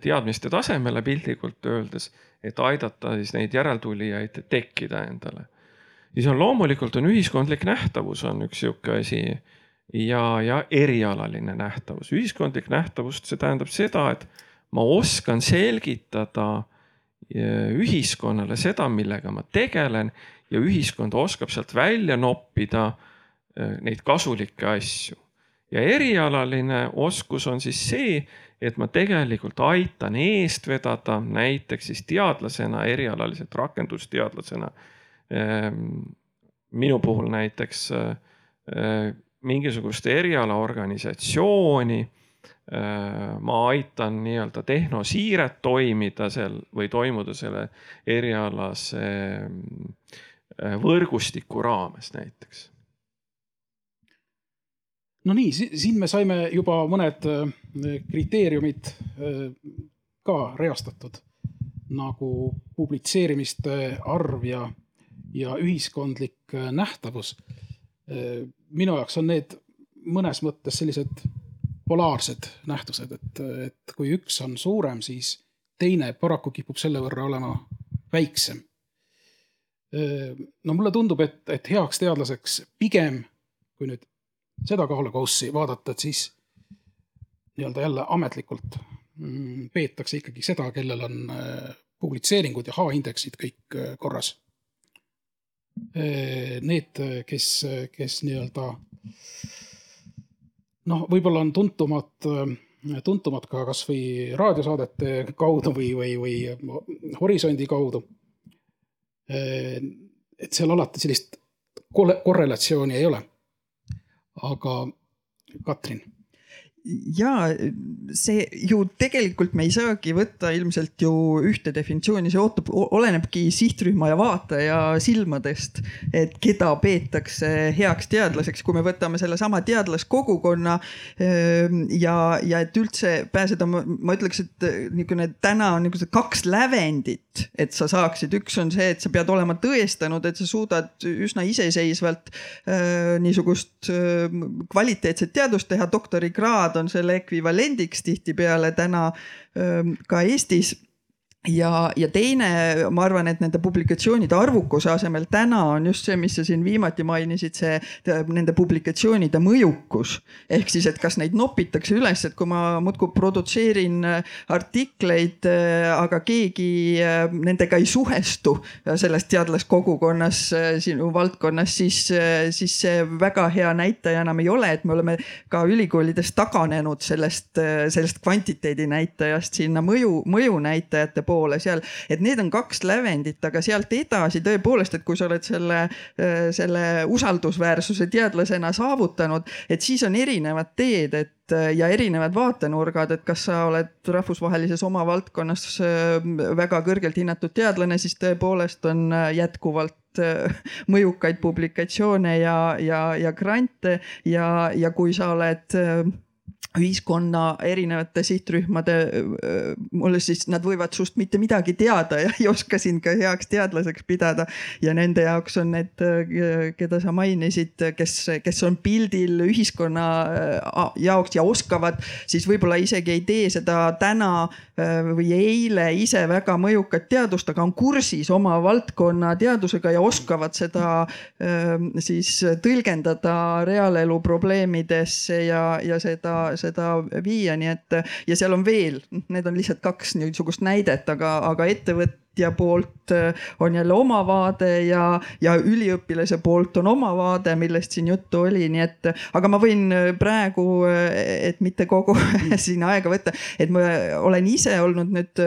teadmiste tasemele piltlikult öeldes, et aidata siis neid järeltulijaid tekkida endale siis on loomulikult on ühiskondlik nähtavus on üks sihuke asi ja, ja erialaline nähtavus. ühiskondlik nähtavus, see tähendab seda, et ma oskan selgitada ühiskonnale seda, millega ma tegelen ja ühiskond oskab sealt välja noppida neid kasulikke asju. ja erialaline oskus on siis see, et ma tegelikult aitan eest vedada näiteks siis teadlasena, erialaliselt rakendusteadlasena minu puhul näiteks mingisugust erialaorganisatsiooni. Ma aitan nii-öelda tehnosiiret toimida seal või toimuda selle erialase võrgustiku raames näiteks no nii, siin me saime juba mõned äh, kriteeriumid äh, ka reastatud nagu publitseerimiste arv ja, ja ühiskondlik äh, nähtavus. minu jaoks on need mõnes mõttes sellised polaarsed nähtused, et, et kui üks on suurem, siis teine paraku kipub selle võrra olema väiksem. no mulle tundub, et, et heaks teadlaseks pigem, kui nüüd seda kaalukaussi vaadata, et siis nii-öelda jälle ametlikult mm, peetakse ikkagi seda, kellel on äh, publitseeringud ja H-indeksid kõik äh, korras. Äh, need, kes, kes nii-öelda noh, võib-olla on tuntumad, tuntumad ka kasvõi raadiosaadete kaudu või, või, või horisondi kaudu. et seal alati sellist korrelatsiooni ei ole aga Katrin ja see ju tegelikult me ei saagi võtta ilmselt ju ühte definitsiooni, see ootab, olenebki sihtrühma ja vaataja silmadest, et keda peetakse heaks teadlaseks, kui me võtame sellesama teadlaskogukonna ehm, ja, ja et üldse pääseda, ma ütleks, et niisugune täna on niisugused kaks lävendit, et sa saaksid, üks on see, et sa pead olema tõestanud, et sa suudad üsna iseseisvalt äh, niisugust äh, kvaliteetset teadust teha, doktorikraad on selle ekvivalendiks tihtipeale täna ka Eestis ja, ja teine, ma arvan, et nende publikatsioonide arvukuse asemel täna on just see, mis sa siin viimati mainisid, see nende publikatsioonide mõjukus. ehk siis, et kas neid nopitakse üles, et kui ma muudkui produtseerin äh, artikleid, äh, aga keegi äh, nendega ei suhestu selles teadlaskogukonnas sinu valdkonnas, siis, siis see väga hea näitaja enam ei ole, et me oleme ka ülikoolides taganenud sellest, sellest kvantiteedi näitajast sinna mõju, mõjunäitajate poole seal, et need on kaks lävendit, aga sealt edasi tõepoolest, et kui sa oled selle, äh, selle usaldusväärsuse teadlasena saavutanud, et siis on erinevad teed, et äh, ja erinevad vaatenurgad, et kas sa oled rahvusvahelises oma valdkonnas äh, väga kõrgelt hinnatud teadlane, siis tõepoolest on jätkuvalt mõjukaid publikatsioone ja, ja, ja grante. Ja, ja kui sa oled ühiskonna erinevate sihtrühmade, mulle siis nad võivad sust mitte midagi teada ja ei oska sind ka heaks teadlaseks pidada. ja nende jaoks on need, keda sa mainisid, kes, kes on pildil ühiskonna jaoks ja oskavad siis võib-olla isegi ei tee seda täna või eile ise väga mõjukat teadust, aga on kursis oma valdkonna teadusega ja oskavad seda siis tõlgendada reaalelu probleemidesse ja, ja seda seda viia, nii et ja seal on veel, need on lihtsalt kaks niisugust näidet, aga, aga ettevõtja poolt äh, on jälle oma vaade ja, ja üliõpilase poolt on oma vaade, millest siin juttu oli, nii et, aga ma võin äh, praegu, äh, et mitte kogu siin aega võtta, et ma olen ise olnud nüüd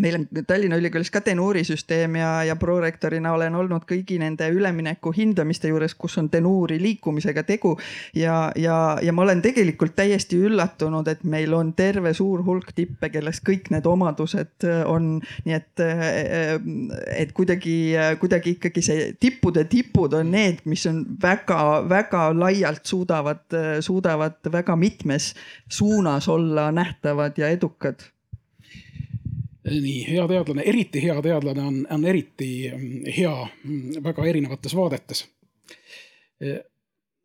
meil on Tallinna Ülikoolis ka tenuurisüsteem ja, ja prorektorina olen olnud kõigi nende ülemineku hindamiste juures, kus on tenuuri liikumisega tegu. ja, ja, ja ma olen tegelikult täiesti üllatunud, et meil on terve suur hulk tippe, kellest kõik need omadused on, nii et, et kuidagi, kuidagi ikkagi see tippude tipud on need, mis on väga-väga laialt suudavad, suudavad väga mitmes suunas olla nähtavad ja edukad nii hea teadlane, eriti hea teadlane on, on eriti mm, hea mm, väga erinevates vaadetes. Eh,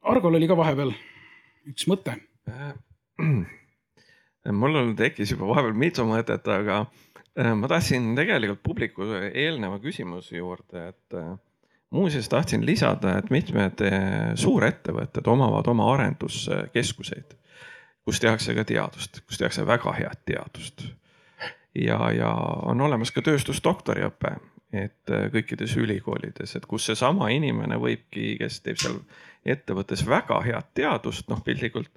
Argol oli ka vahepeal üks mõte. Äh, mul tekkis juba vahepeal mitu mõtet, aga äh, ma tahtsin tegelikult publiku eelneva küsimuse juurde, et äh, muuseas tahtsin lisada, et mitmed suurettevõtted omavad oma arenduskeskuseid, kus tehakse ka teadust, kus tehakse väga head teadust ja, ja on olemas ka tööstusdoktoriõpe, et äh, kõikides ülikoolides, et kus seesama inimene võibki, kes teeb seal ettevõttes väga head teadust, noh piltlikult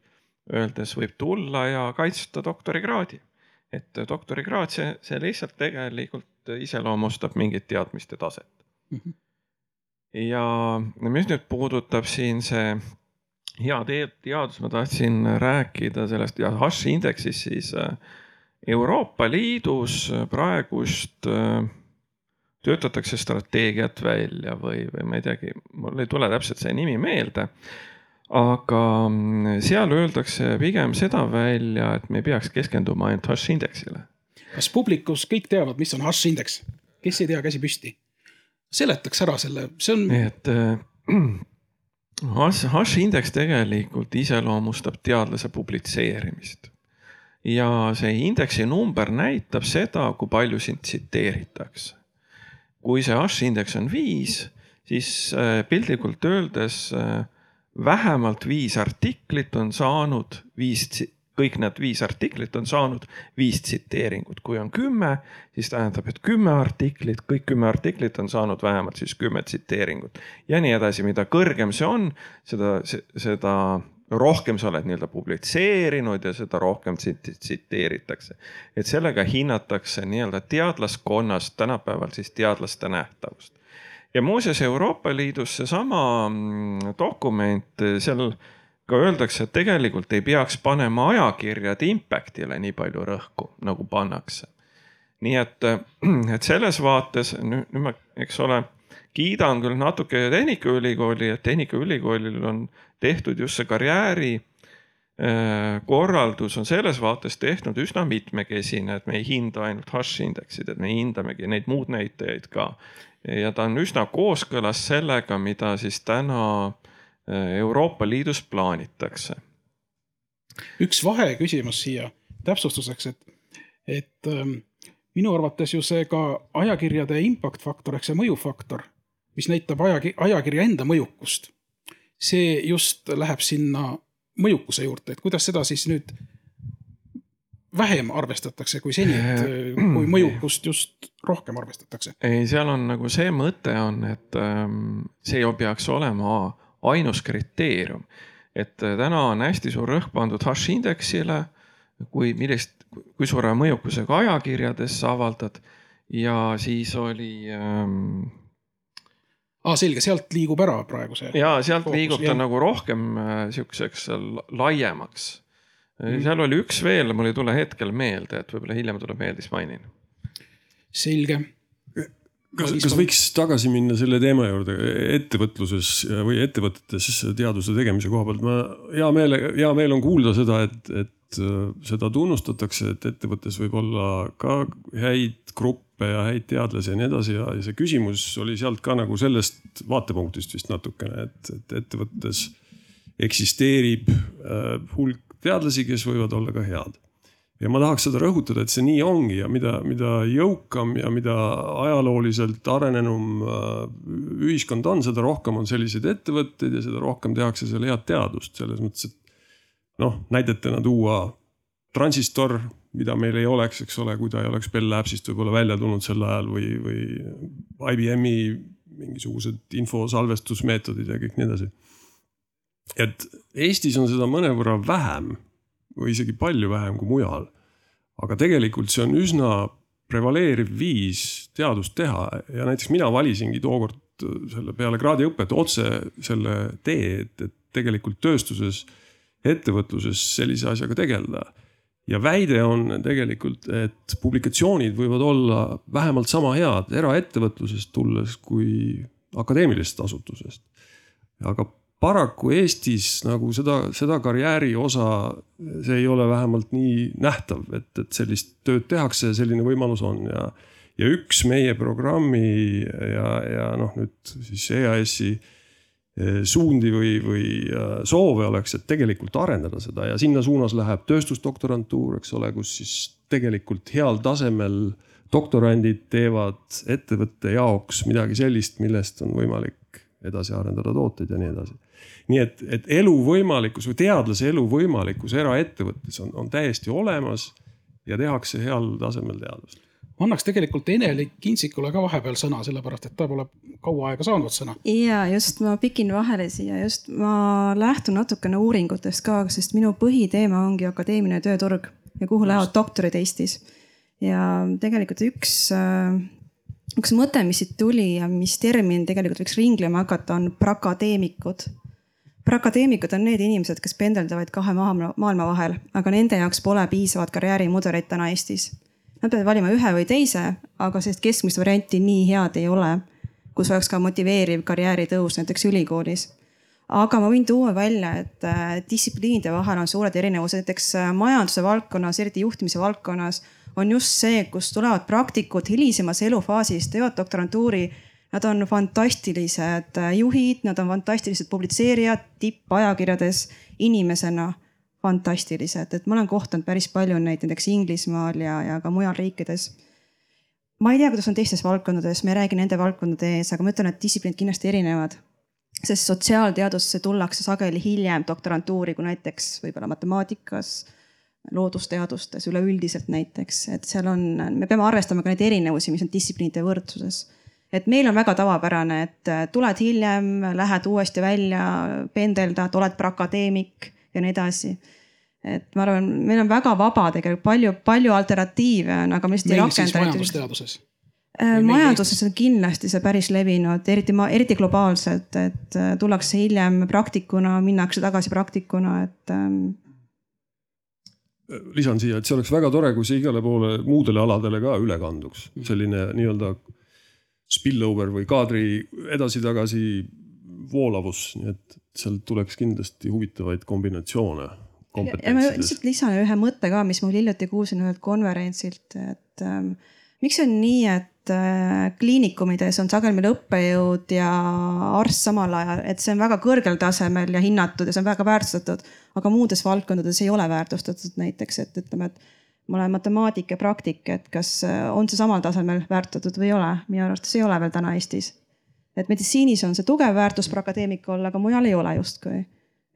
öeldes võib tulla ja kaitsta doktorikraadi. et doktorikraad, see, see lihtsalt tegelikult iseloomustab mingit teadmiste taset mm. -hmm. ja mis nüüd puudutab siin see hea teadus, ma tahtsin rääkida sellest ja Hashi indeksist siis äh, Euroopa Liidus praegust äh, töötatakse strateegiat välja või, või ma ei teagi, mul ei tule täpselt see nimi meelde. aga mm, seal öeldakse pigem seda välja, et me ei peaks keskenduma ainult hash-indeksile. kas publikus kõik teavad, mis on hash-indeks? kes ei tea, käsi püsti. seletaks ära selle, see on. et äh, hash, hash-indeks tegelikult iseloomustab teadlase publitseerimist. Ja see indeksi number näitab seda, kui palju sind tsiteeritakse. kui see hash-indeks on viis, siis äh, piltlikult öeldes äh, vähemalt viis artiklit on saanud viis kõik need viis artiklit on saanud viis tsiteeringut, kui on kümme, siis tähendab, et kümme artiklit, kõik kümme artiklit on saanud vähemalt siis kümme tsiteeringut. Ja nii edasi, mida kõrgem see on, seda, seda rohkem sa oled nii-öelda publitseerinud ja seda rohkem tsiteeritakse. et sellega hinnatakse nii-öelda teadlaskonnas tänapäeval siis teadlaste nähtavust. ja muuseas Euroopa Liidus seesama mm, dokument seal ka öeldakse, et tegelikult ei peaks panema ajakirjade impact'ile nii palju rõhku, nagu pannakse. nii et, et selles vaates nüüd, nüüd ma, eks ole, kiidan küll natuke Tehnikaülikooli, et Tehnikaülikoolil on tehtud just see karjääri äh, korraldus on selles vaates tehtud üsna mitmekesine, et me ei hinda ainult hash indeksid, et me hindamegi neid muud näitajaid ka. ja ta on üsna kooskõlas sellega, mida siis täna äh, Euroopa Liidus plaanitakse. üks vaheküsimus siia täpsustuseks, et, et ähm, minu arvates ju see ka ajakirjade impact faktor ehk see mõjufaktor, mis näitab ajakirja, ajakirja enda mõjukust. See just läheb sinna mõjukuse juurde, et kuidas seda siis nüüd vähem arvestatakse kui seni, et äh, kui mõjukust just rohkem arvestatakse? ei, seal on nagu see mõte on, et ähm, see ju peaks olema ainus kriteerium. et äh, täna on hästi suur rõhk pandud hash indeksile, kui millist, kui suure mõjukusega ajakirjades sa avaldad ja siis oli ähm, aa ah,, selge, sealt liigub ära praegu see. ja sealt fookus, liigub ta jah. nagu rohkem äh, sihukeseks laiemaks mm.. seal oli üks veel, mul ei tule hetkel meelde, et võib-olla hiljem tuleb meelde, siis mainin. selge kas, kas võiks tagasi minna selle teema juurde ettevõtluses või ettevõtetes teaduse tegemise koha pealt, ma hea meele, hea meel on kuulda seda, et, et äh, seda tunnustatakse, et ettevõttes võib olla ka häid gruppe ja häid teadlasi ja nii edasi ja, ja see küsimus oli sealt ka nagu sellest vaatepunktist vist natukene, et, et ettevõttes eksisteerib äh, hulk teadlasi, kes võivad olla ka head. Ja ma tahaks seda rõhutada, et see nii ongi ja mida, mida jõukam ja mida ajalooliselt arenenum äh, ühiskond on, seda rohkem on selliseid ettevõtteid ja seda rohkem tehakse seal head teadust. Selles mõttes, et noh, näidetena tuua transistor, mida meil ei oleks, eks ole, kui ta ei oleks Bell Labsist võib-olla välja tulnud sel ajal või, või IBM-i mingisugused infosalvestusmeetodid ja kõik nii edasi. et Eestis on seda mõnevõrra vähem või isegi palju vähem kui mujal. aga tegelikult see on üsna prevaleeriv viis teadust teha ja näiteks mina valisingi tookord selle peale kraadiõpet otse selle tee, et, et tegelikult tööstuses, ettevõtluses sellise asjaga tegeleda. ja väide on tegelikult, et publikatsioonid võivad olla vähemalt sama head eraettevõtlusest tulles kui akadeemilisest asutusest. aga paraku Eestis nagu seda, seda karjääri osa, see ei ole vähemalt nii nähtav, et, et sellist tööd tehakse ja selline võimalus on ja. ja üks meie programmi ja, ja noh, nüüd siis EAS-i eh, suundi või, või äh, soove oleks, et tegelikult arendada seda ja sinna suunas läheb tööstusdoktorantuur, eks ole, kus siis tegelikult heal tasemel doktorandid teevad ettevõtte jaoks midagi sellist, millest on võimalik edasi arendada tooteid ja nii edasi. Nii et, et elu võimalikkus või teadlase elu võimalikkus eraettevõttes on, on täiesti olemas ja tehakse heal tasemel teadust ma annaks tegelikult Eneli Kinsikule ka vahepeal sõna, sellepärast et ta pole kaua aega saanud sõna. ja just ma pikin vahele siia, just ma lähtun natukene uuringutest ka, sest minu põhiteema ongi akadeemiline tööturg ja kuhu lähevad doktorid Eestis. ja tegelikult üks, äh, üks mõte, mis siit tuli ja mis termin tegelikult võiks ringlema hakata, on prakadeemikud akadeemikud on need inimesed, kes pendeldavad kahe maailma vahel, aga nende jaoks pole piisavat karjäärimudeleid täna Eestis. Nad peavad valima ühe või teise, aga sellist keskmist varianti nii head ei ole, kus oleks ka motiveeriv karjääritõus näiteks ülikoolis. aga ma võin tuua välja, et äh, distsipliinide vahel on suured erinevused, näiteks äh, majanduse valdkonnas, eriti juhtimise valdkonnas on just see, kus tulevad praktikud hilisemas elufaasis, teevad doktorantuuri. Nad on fantastilised äh, juhid, nad on fantastilised publitseerijad tippajakirjades, inimesena fantastilised, et ma olen kohtunud päris palju neid näiteks Inglismaal ja, ja ka mujal riikides ma ei tea, kuidas on teistes valdkondades, ma ei räägi nende valdkondade ees, aga ma ütlen, et distsipliinid kindlasti erinevad sest sotsiaalteadusesse tullakse sageli hiljem doktorantuuri kui näiteks võib-olla matemaatikas, loodusteadustes üleüldiselt näiteks, et seal on, me peame arvestama ka neid erinevusi, mis on distsipliinide võrdsuses. et meil on väga tavapärane, et tuled hiljem, lähed uuesti välja, pendeldad, oled akadeemik ja nii edasi. Et ma arvan, meil on väga vaba tegelikult, palju, palju alternatiive on, aga me lihtsalt ei rakenda. majandusteaduses? Äh, majanduses on kindlasti see päris levinud, eriti ma, eriti globaalselt, et äh, tullakse hiljem praktikuna, minnakse tagasi praktikuna, et ähm.... lisan siia, et see oleks väga tore, kui see igale poole muudele aladele ka üle kanduks, selline nii-öelda spillover või kaadri edasi-tagasi voolavus, nii et sealt tuleks kindlasti huvitavaid kombinatsioone. ja ma lihtsalt lisan ühe mõtte ka, mis mul hiljuti kuulsin ühelt konverentsilt, et ähm, miks on nii, et Äh, kliinikumides on sageli meil õppejõud ja arst samal ajal, et see on väga kõrgel tasemel ja hinnatud ja see on väga väärtustatud. aga muudes valdkondades ei ole väärtustatud näiteks, et ütleme, et ma olen matemaatik ja praktik, et kas äh, on see samal tasemel väärtustatud või ei ole, minu arvates ei ole veel täna Eestis. Et meditsiinis on see tugev väärtus akadeemik olla, aga mujal ei ole justkui.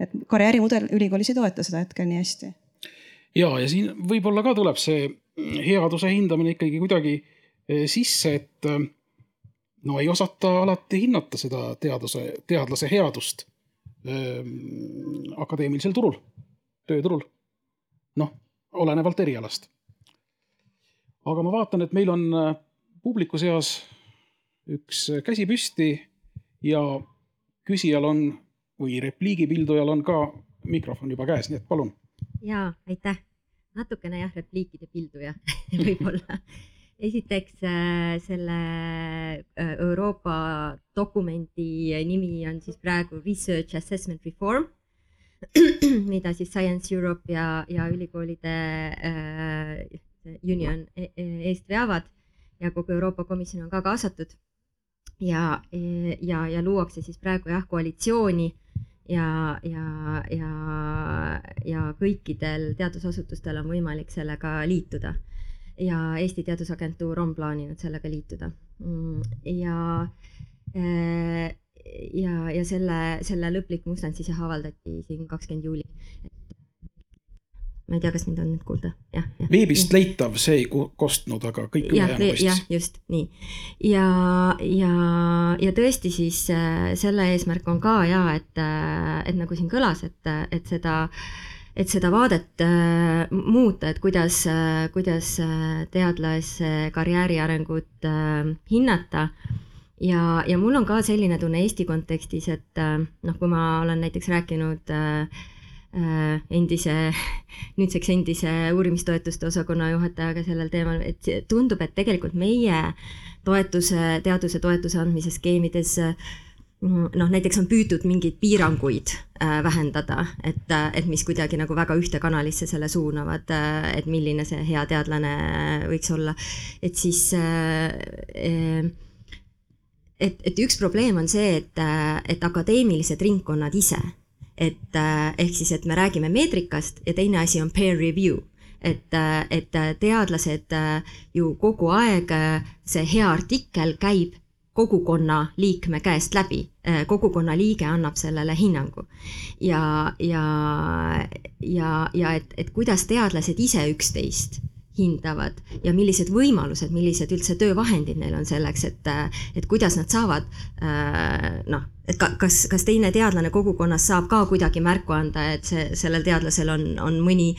et karjäärimudel ülikoolis ei toeta seda hetkel nii hästi. ja, ja siin võib-olla ka tuleb see headuse hindamine ikkagi kuidagi Eh, sisse, et eh, no ei osata alati hinnata seda teaduse, teadlase headust äh, akadeemilisel turul, tööturul. noh, olenevalt erialast. aga ma vaatan, et meil on publiku seas üks käsi püsti ja küsijal on või repliigipildujal on ka mikrofon juba käes, nii et palun. ja aitäh, natukene jah, repliikide pilduja võib-olla esiteks äh, selle äh, Euroopa dokumendi nimi on siis praegu Research Assessment Reform, mida siis Science Europe ja, ja ülikoolide äh, union e, e, eest veavad ja kogu Euroopa Komisjon on ka kaasatud. Ja, ja, ja luuakse siis praegu jah koalitsiooni ja, ja, ja, ja kõikidel teadusasutustel on võimalik sellega liituda ja Eesti Teadusagentuur on plaaninud sellega liituda. Mm, ja, äh, ja, ja selle, selle lõplik mustand siis jah avaldati siin kakskümmend juuli ma ei tea, kas mind on nüüd kuulda, jah, jah. veebist leitav, see ei kostnud, aga kõik ülejäänu kostis. jah, just nii. ja, ja, ja tõesti siis äh, selle eesmärk on ka ja et, äh, et nagu siin kõlas, et, et seda äh, et seda vaadet äh, muuta, et kuidas äh,, kuidas äh, teadlase karjääri arengut äh, hinnata. ja, ja mul on ka selline tunne Eesti kontekstis, et äh, noh, kui ma olen näiteks rääkinud äh, äh endise, nüüdseks endise uurimistoetuste osakonna juhatajaga sellel teemal, et tundub, et tegelikult meie toetuse, teaduse toetuse andmise skeemides äh, noh, näiteks on püütud mingeid piiranguid äh, vähendada, et, äh, et mis kuidagi nagu väga ühte kanalisse selle suunavad, äh, et milline see hea teadlane võiks olla, et siis et, et üks probleem on see, et, et akadeemilised ringkonnad ise, et ehk siis, et me räägime meetrikast ja teine asi on peer review et, et teadlased ju kogu aeg, see hea artikkel käib kogukonna liikme käest läbi, äh, kogukonna liige annab sellele hinnangu. ja, ja, ja, ja et, et kuidas teadlased ise üksteist hindavad ja millised võimalused, millised üldse töövahendid neil on selleks, et, et kuidas nad saavad äh, noh, et ka, kas, kas teine teadlane kogukonnas saab ka kuidagi märku anda, et see, sellel teadlasel on, on mõni,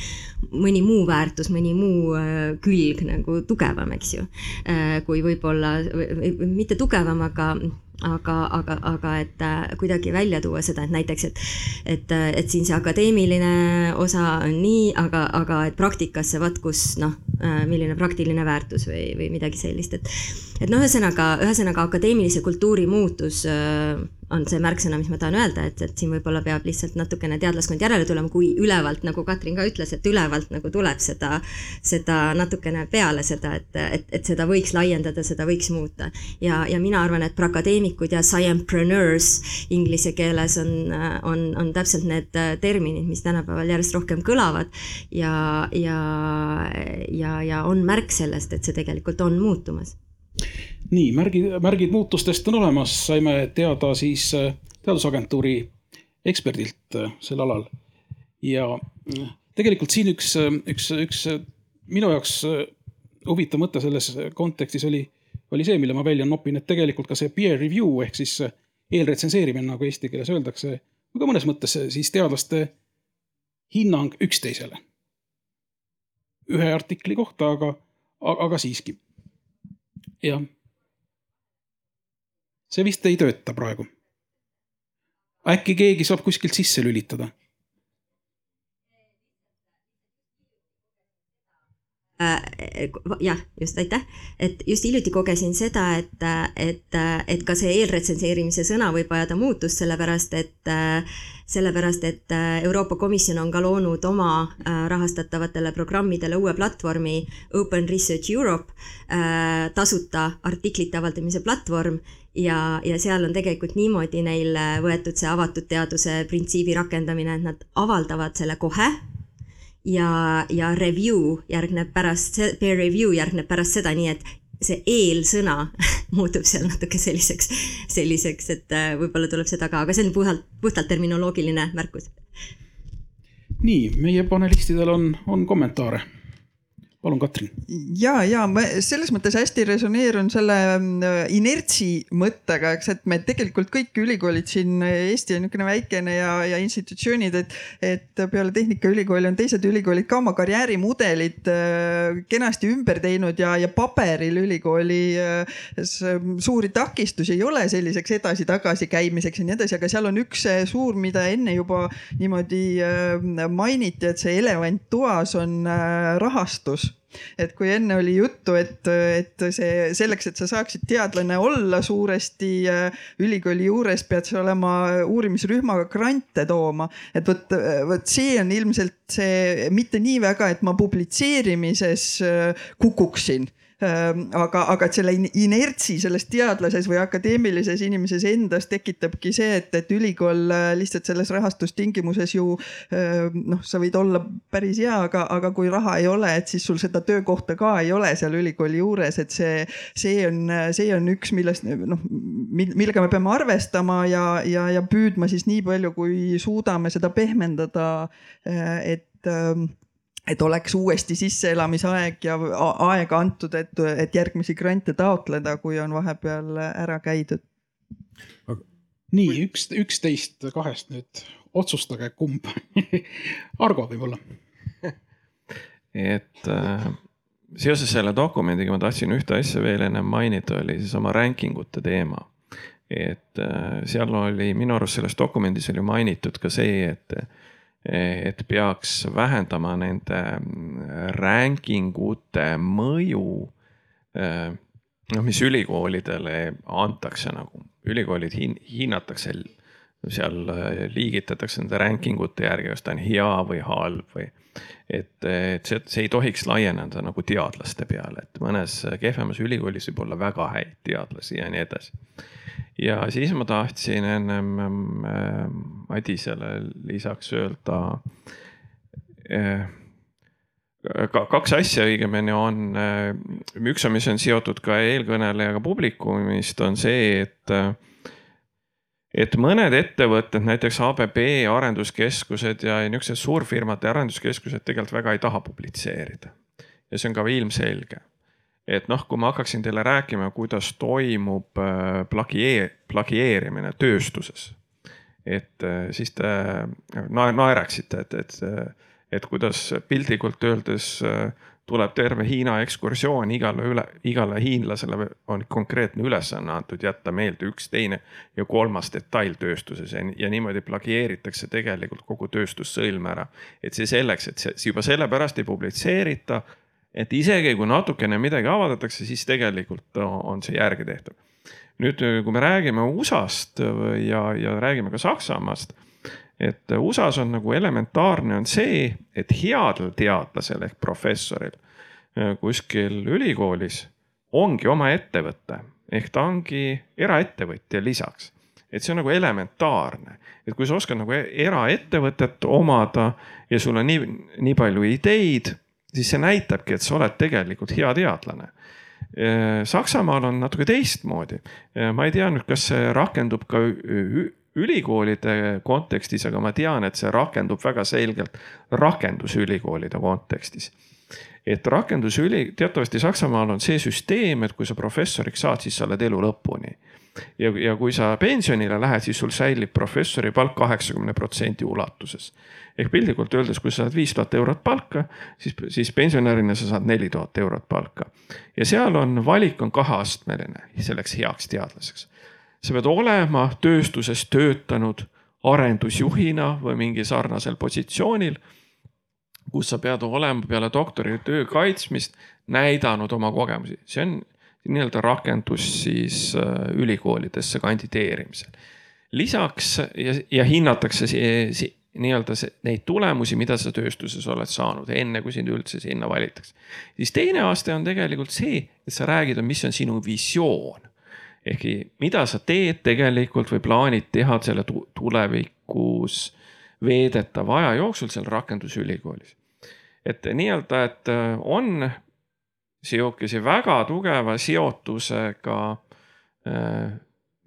mõni muu väärtus, mõni muu äh, külg nagu tugevam, eks ju. Äh, kui võib-olla, mitte tugevam, aga aga, aga, aga et äh, kuidagi välja tuua seda, et näiteks, et, et, äh, et siin see akadeemiline osa on nii, aga, aga et praktikasse vaat kus noh, milline praktiline väärtus või, või midagi sellist, et et noh, ühesõnaga, ühesõnaga akadeemilise kultuuri muutus äh, on see märksõna, mis ma tahan öelda, et, et siin võib-olla peab lihtsalt natukene teadlaskond järele tulema, kui ülevalt, nagu Katrin ka ütles, et ülevalt nagu tuleb seda, seda natukene peale seda, et, et, et seda võiks laiendada, seda võiks muuta. ja, ja mina arvan, et prakadeemikud ja sciencepreneurs inglise keeles on, on, on täpselt need terminid, mis tänapäeval järjest rohkem kõlavad ja, ja, ja, ja on märk sellest, et see tegelikult on muutumas nii, märgid, märgid muutustest on olemas, saime teada siis äh, Teadusagentuuri eksperdilt äh, sel alal. ja äh, tegelikult siin üks, üks, üks minu jaoks huvitav mõte selles kontekstis oli, oli see, mille ma välja nopin, et tegelikult ka see peer review ehk siis eelretsenseerimine, nagu eesti keeles öeldakse, ka mõnes mõttes siis teadlaste hinnang üksteisele. ühe artikli kohta, aga, aga siiski. jah see vist ei tööta praegu. äkki keegi saab kuskilt sisse lülitada? Äh, jah, just aitäh, et just hiljuti kogesin seda, et, et, et ka see eelretsenseerimise sõna võib ajada muutust, sellepärast et, sellepärast et Euroopa Komisjon on ka loonud oma äh, rahastatavatele programmidele uue platvormi Open Research Europe, äh, tasuta artiklite avaldamise platvorm ja, ja seal on tegelikult niimoodi neil võetud see avatud teaduse printsiibi rakendamine, et nad avaldavad selle kohe ja, ja review järgneb pärast, peer review järgneb pärast seda, nii et see eelsõna muutub seal natuke selliseks, selliseks, et äh, võib-olla tuleb seda ka, aga see on puhtalt, puhtalt terminoloogiline märkus. nii, meie panelistidel on, on kommentaare palun, Katrin. ja, ja ma selles mõttes hästi resoneerun selle mm, inertsi mõttega, eks, et me tegelikult kõik ülikoolid siin, Eesti on niisugune väikene ja, ja institutsioonid, et, et peale Tehnikaülikooli on teised ülikoolid ka oma karjäärimudelid äh, kenasti ümber teinud ja, ja paberil ülikooli äh, suuri takistusi ei ole selliseks edasi-tagasi käimiseks ja nii edasi, aga seal on üks suur, mida enne juba niimoodi äh, mainiti, et see elevant toas on rahastus et kui enne oli juttu, et, et see selleks, et sa saaksid teadlane olla suuresti äh, ülikooli juures, pead sa olema uurimisrühmaga grante tooma. et vot, vot see on ilmselt see mitte nii väga, et ma publitseerimises äh, kukuksin aga, aga et selle inertsi selles teadlases või akadeemilises inimeses endas tekitabki see, et, et ülikool äh, lihtsalt selles rahastustingimuses ju ehm, noh, sa võid olla päris hea, aga, aga kui raha ei ole, et siis sul seda töökohta ka ei ole seal ülikooli juures, et see, see on, see on üks, millest noh, millega me peame arvestama ja, ja, ja püüdma siis nii palju, kui suudame seda pehmendada, äh, et ehm, et oleks uuesti sisseelamisaeg ja aega antud, et, et järgmisi grante taotleda, kui on vahepeal ära käidud. nii üks, üksteist kahest nüüd otsustage, kumb Argo võib-olla et äh, seoses selle dokumendiga ma tahtsin ühte asja veel ennem mainida, oli siis oma ranking ute teema. et äh, seal oli minu arust selles dokumendis oli mainitud ka see, et et peaks vähendama nende mm, ranking ute mõju. Noh, mis ülikoolidele antakse nagu, ülikoolid hin, hinnatakse seal eh, liigitatakse nende ranking ute järgi, kas ta on hea või halb või. et, et see, see ei tohiks laieneda nagu teadlaste peale, et mõnes kehvemas ülikoolis võib olla väga häid teadlasi ja nii edasi ja siis ma tahtsin ennem äh, Madisele lisaks öelda äh, kaks asja õigemini on, äh, üks on, mis on seotud ka eelkõnelejaga publikumist, on see, et et mõned ettevõtted, näiteks ABB arenduskeskused ja niisugused suurfirmade arenduskeskused tegelikult väga ei taha publitseerida. ja see on ka ilmselge et noh, kui ma hakkaksin teile rääkima, kuidas toimub äh, plagiee-, plagieerimine tööstuses. et äh, siis te naer-, naeraksite, et, et, et kuidas piltlikult öeldes äh, tuleb terve Hiina ekskursioon igale üle, igale hiinlasele on konkreetne ülesanne antud jätta meelde üks, teine ja kolmas detail tööstuses ja, ja niimoodi plagieeritakse tegelikult kogu tööstussõlm ära. et see selleks, et see juba sellepärast ei publitseerita et isegi kui natukene midagi avaldatakse, siis tegelikult on see järgi tehtav. nüüd, kui me räägime USA-st ja, ja räägime ka Saksamaast, et USA-s on nagu elementaarne on see, et headel teadlasel ehk professoril kuskil ülikoolis ongi oma ettevõte ehk ta ongi eraettevõtja lisaks et see on nagu elementaarne, et kui sa oskad nagu eraettevõtet omada ja sul on nii, nii palju ideid, siis see näitabki, et sa oled tegelikult hea teadlane. Saksamaal on natuke teistmoodi. ma ei tea nüüd, kas see rakendub ka ülikoolide kontekstis, aga ma tean, et see rakendub väga selgelt rakendusülikoolide kontekstis et rakendusüli, teatavasti Saksamaal on see süsteem, et kui sa professoriks saad, siis sa oled elu lõpuni ja, ja kui sa pensionile lähed, siis sul säilib professori palk kaheksakümne protsendi ulatuses. ehk piltlikult öeldes, kui sa saad viis tuhat eurot palka, siis, siis pensionärina sa saad neli tuhat eurot palka. ja seal on, valik on kaheastmeline selleks heaks teadlaseks. Sa pead olema tööstuses töötanud arendusjuhina või mingi sarnasel positsioonil kus sa pead olema peale doktoritöö kaitsmist näidanud oma kogemusi, see on nii-öelda rakendus siis äh, ülikoolidesse kandideerimisel. lisaks ja, ja hinnatakse nii-öelda neid tulemusi, mida sa tööstuses oled saanud, enne kui sind üldse sinna valitakse. siis teine aste on tegelikult see, et sa räägid, mis on sinu visioon. Ehkki mida sa teed tegelikult või plaanid teha selle tulevikus veedetava aja jooksul seal rakendusülikoolis. et nii-öelda, et äh, on sihukese väga tugeva seotusega äh,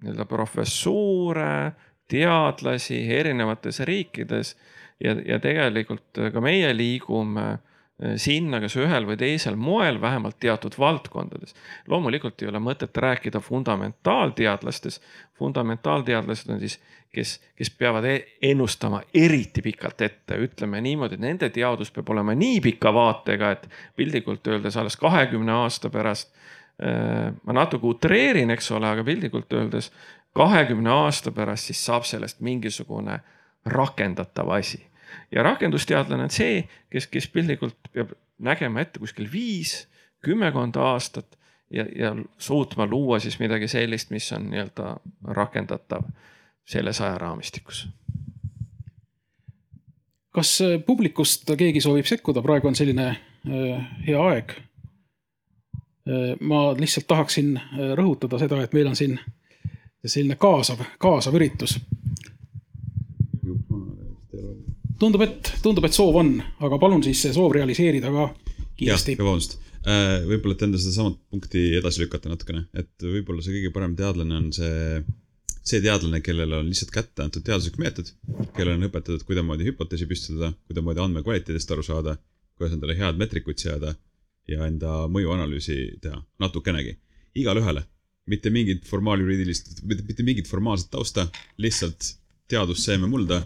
nii-öelda professuure, teadlasi erinevates riikides ja, ja tegelikult ka meie liigume sinna, kas ühel või teisel moel, vähemalt teatud valdkondades. loomulikult ei ole mõtet rääkida fundamentaalteadlastest. fundamentaalteadlased on siis kes, kes peavad e-, ennustama eriti pikalt ette, ütleme niimoodi, et nende teadus peab olema nii pika vaatega, et piltlikult öeldes alles kahekümne aasta pärast. Äh, ma natuke utreerin, eks ole, aga piltlikult öeldes kahekümne aasta pärast siis saab sellest mingisugune rakendatav asi. Ja rakendusteadlane on see, kes, kes piltlikult peab nägema ette kuskil viis, kümmekond aastat ja, ja suutma luua siis midagi sellist, mis on nii-öelda rakendatav selles ajaraamistikus. kas äh, publikust keegi soovib sekkuda, praegu on selline äh, hea aeg. Äh, ma lihtsalt tahaksin rõhutada seda, et meil on siin selline kaasav, kaasav üritus. Tundub, et, tundub, et soov on, aga palun siis see soov realiseerida ka kiiresti. vabandust, võib-olla, et enda sedasamat punkti edasi lükata natukene, et võib-olla see kõige parem teadlane on see see teadlane, kellele on lihtsalt kätte antud teaduslik meetod, kellele on õpetatud, kuidasmoodi hüpoteesi püstitada, kuidasmoodi andmekvaliteedist aru saada, kuidas endale head meetrikuid seada ja enda mõjuanalüüsi teha natukenegi. igale ühele, mitte mingit formaaljuriidilist, mitte mingit formaalset tausta, lihtsalt teadusseeme mulda.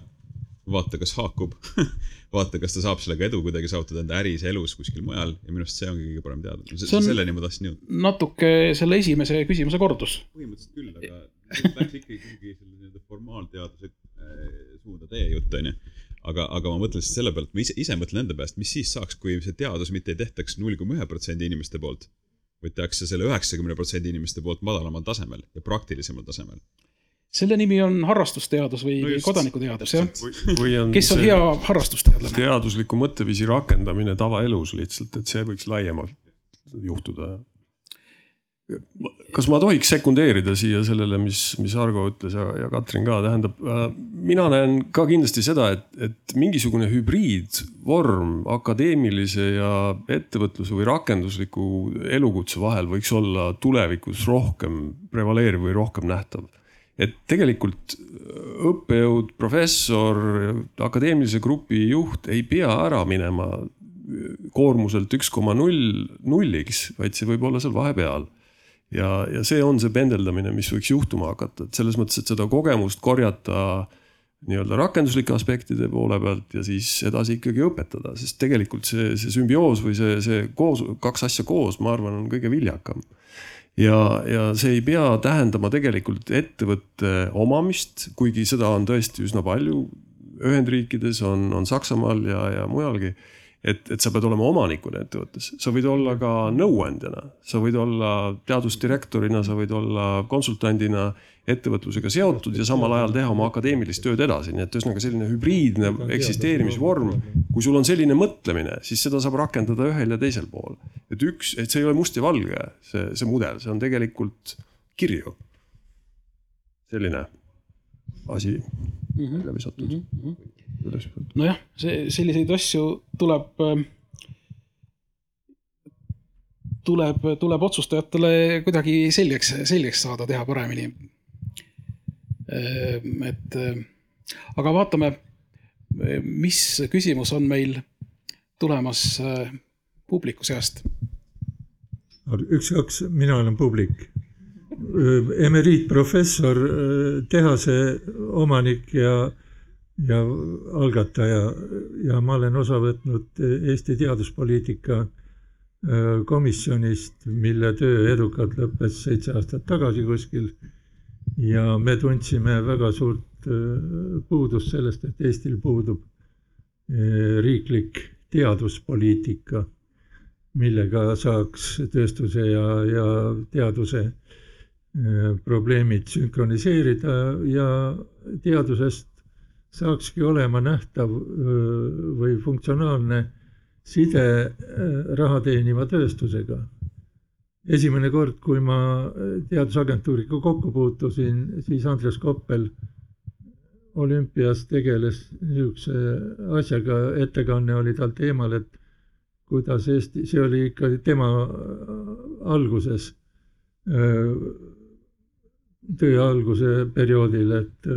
Vaata, kas haakub vaata, kas ta saab sellega edu kuidagi saavutada enda äris, elus, kuskil mujal ja minu arust see ongi kõige parem teadmine. selleni ma tahtsin jõuda. natuke selle esimese küsimuse kordus. põhimõtteliselt küll, aga läks ikkagi kuhugi selle nii-öelda formaalteaduse äh, suunda teie jutt, onju. aga, aga ma mõtlen siis selle pealt, ma ise, ise mõtlen enda peast, mis siis saaks, kui see teadus mitte ei tehtaks null koma ühe protsendi inimeste poolt, vaid tehakse selle üheksakümne protsendi inimeste poolt madalamal tasemel ja praktilisemal tasemel selle nimi on harrastusteadus või no kodanikuteadus, jah. kes on hea harrastusteadlane? teadusliku mõtteviisi rakendamine tavaelus lihtsalt, et see võiks laiemalt juhtuda kas ma tohiks sekundeerida siia sellele, mis, mis Argo ütles ja, ja Katrin ka, tähendab, äh, mina näen ka kindlasti seda, et, et mingisugune hübriidvorm akadeemilise ja ettevõtluse või rakendusliku elukutse vahel võiks olla tulevikus rohkem prevaleeriv või rohkem nähtav. Et tegelikult õppejõud, professor, akadeemilise grupi juht ei pea ära minema koormuselt üks koma null nulliks, vaid see võib olla seal vahepeal ja, ja see on see pendeldamine, mis võiks juhtuma hakata, et selles mõttes, et seda kogemust korjata nii-öelda rakenduslike aspektide poole pealt ja siis edasi ikkagi õpetada, sest tegelikult see, see sümbioos või see, see koos, kaks asja koos, ma arvan, on kõige viljakam. Ja, ja see ei pea tähendama tegelikult ettevõtte omamist, kuigi seda on tõesti üsna palju. Ühendriikides on, on Saksamaal ja, ja mujalgi et, et sa pead olema omanikuna ettevõttes, sa võid olla ka nõuandjana, sa võid olla teadusdirektorina, sa võid olla konsultandina ettevõtlusega seotud ja samal ajal teha oma akadeemilist tööd edasi, nii et ühesõnaga selline hübriidne eksisteerimisvorm. kui sul on selline mõtlemine, siis seda saab rakendada ühel ja teisel pool. et üks, et see ei ole must ja valge, see, see mudel, see on tegelikult kirju. selline asi välja visatud mm. -hmm nojah, see, selliseid asju tuleb, ähm, tuleb, tuleb otsustajatele kuidagi selgeks, selgeks saada, teha paremini. Ähm, et ähm, aga vaatame, mis küsimus on meil tulemas äh, publiku seast. üks-kaks, mina olen publik emeriitprofessor, äh, tehase omanik ja ja algataja ja ma olen osa võtnud Eesti teaduspoliitika äh, komisjonist, mille töö edukalt lõppes seitse aastat tagasi kuskil. ja me tundsime väga suurt äh, puudust sellest, et Eestil puudub äh, riiklik teaduspoliitika, millega saaks tööstuse ja, ja teaduse probleemid sünkroniseerida ja teadusest saakski olema nähtav või funktsionaalne side raha teeniva tööstusega. esimene kord, kui ma Teadusagentuuriga kokku puutusin, siis Andres Koppel olümpias tegeles niisuguse asjaga, ettekanne oli tal teemal, et kuidas Eesti, see oli ikka tema alguses, töö alguse perioodil, et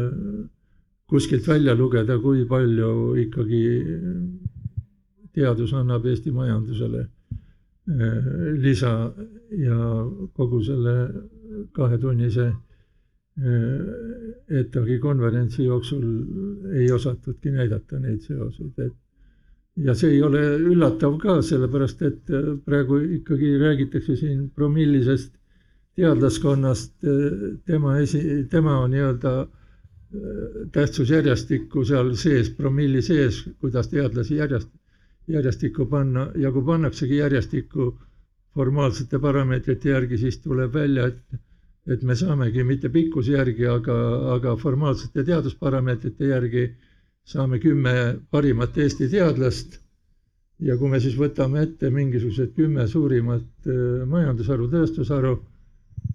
kuskilt välja lugeda, kui palju ikkagi teadus annab Eesti majandusele eh, lisa ja kogu selle kahetunnise ETAG-i konverentsi jooksul ei osatudki näidata neid seoseid, et ja see ei ole üllatav ka, sellepärast et praegu ikkagi räägitakse siin promillisest teadlaskonnast, tema esi, tema nii-öelda tähtsusjärjestikku seal sees, promilli sees, kuidas teadlasi järjest, järjestikku panna ja kui pannaksegi järjestikku formaalsete parameetrite järgi, siis tuleb välja, et, et me saamegi mitte pikkuse järgi, aga, aga formaalsete teadusparameetrite järgi saame kümme parimat Eesti teadlast. ja kui me siis võtame ette mingisugused kümme suurimat äh, majandusharu, tööstusharu,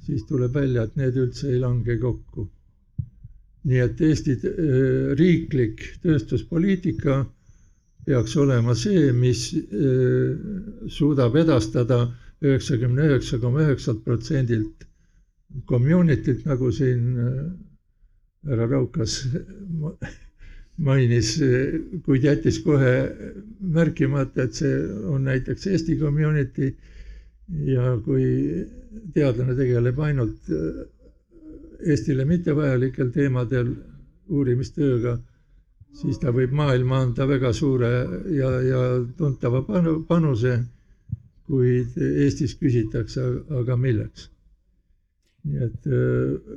siis tuleb välja, et need üldse ei lange kokku. Nii et Eesti äh, riiklik tööstuspoliitika peaks olema see, mis äh, suudab edastada üheksakümne üheksa koma üheksalt protsendilt community't, nagu siin äh, härra Raukas mainis, kuid jättis kohe märkimata, et see on näiteks Eesti community ja kui teadlane tegeleb ainult Eestile mittevajalikel teemadel uurimistööga, siis ta võib maailma anda väga suure ja, ja tuntava panu, panuse, kuid Eestis küsitakse, aga milleks? nii et äh,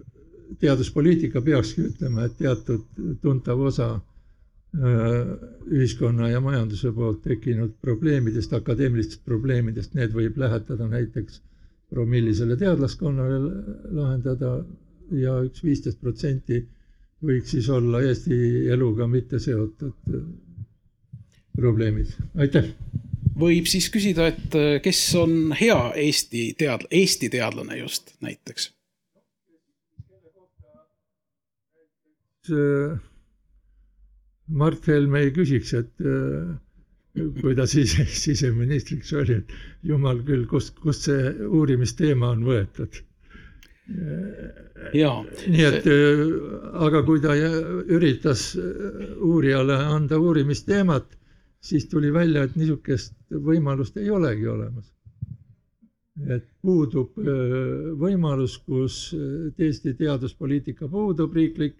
teaduspoliitika peakski ütlema, et teatud tuntav osa äh, ühiskonna ja majanduse poolt tekkinud probleemidest, akadeemilistest probleemidest, need võib lähetada näiteks promillisele teadlaskonnale lahendada ja üks viisteist protsenti võiks siis olla Eesti eluga mitte seotud äh, probleemid, aitäh. võib siis küsida, et äh, kes on hea Eesti tead-, Eesti teadlane just näiteks? Mart Helme ei küsiks, et äh, kui ta sise, siseministriks oli, et jumal küll, kust, kust see uurimisteema on võetud nii et äh, aga kui ta üritas äh, uurijale anda uurimisteemat, siis tuli välja, et niisugust võimalust ei olegi olemas. et puudub võimalus, kus Eesti teaduspoliitika puudub riiklik,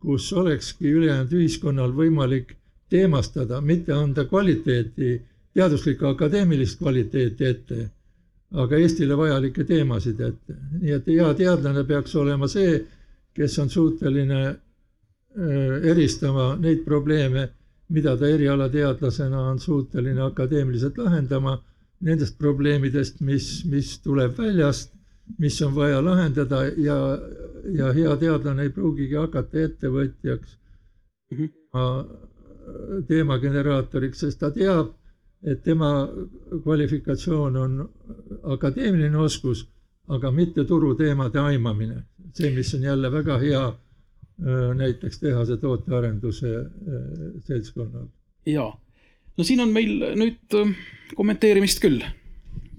kus olekski ülejäänud ühiskonnal võimalik teemastada, mitte anda kvaliteeti, teaduslikku akadeemilist kvaliteeti ette aga Eestile vajalikke teemasid ette. nii et hea teadlane peaks olema see, kes on suuteline äh, eristama neid probleeme, mida ta erialateadlasena on suuteline akadeemiliselt lahendama, nendest probleemidest, mis, mis tuleb väljast, mis on vaja lahendada ja, ja hea teadlane ei pruugigi hakata ettevõtjaks mm -hmm. teemageneraatoriks, sest ta teab, et tema kvalifikatsioon on akadeemiline oskus, aga mitte turuteemade aimamine. see, mis on jälle väga hea näiteks tehase tootearenduse seltskonnal. ja, no siin on meil nüüd kommenteerimist küll.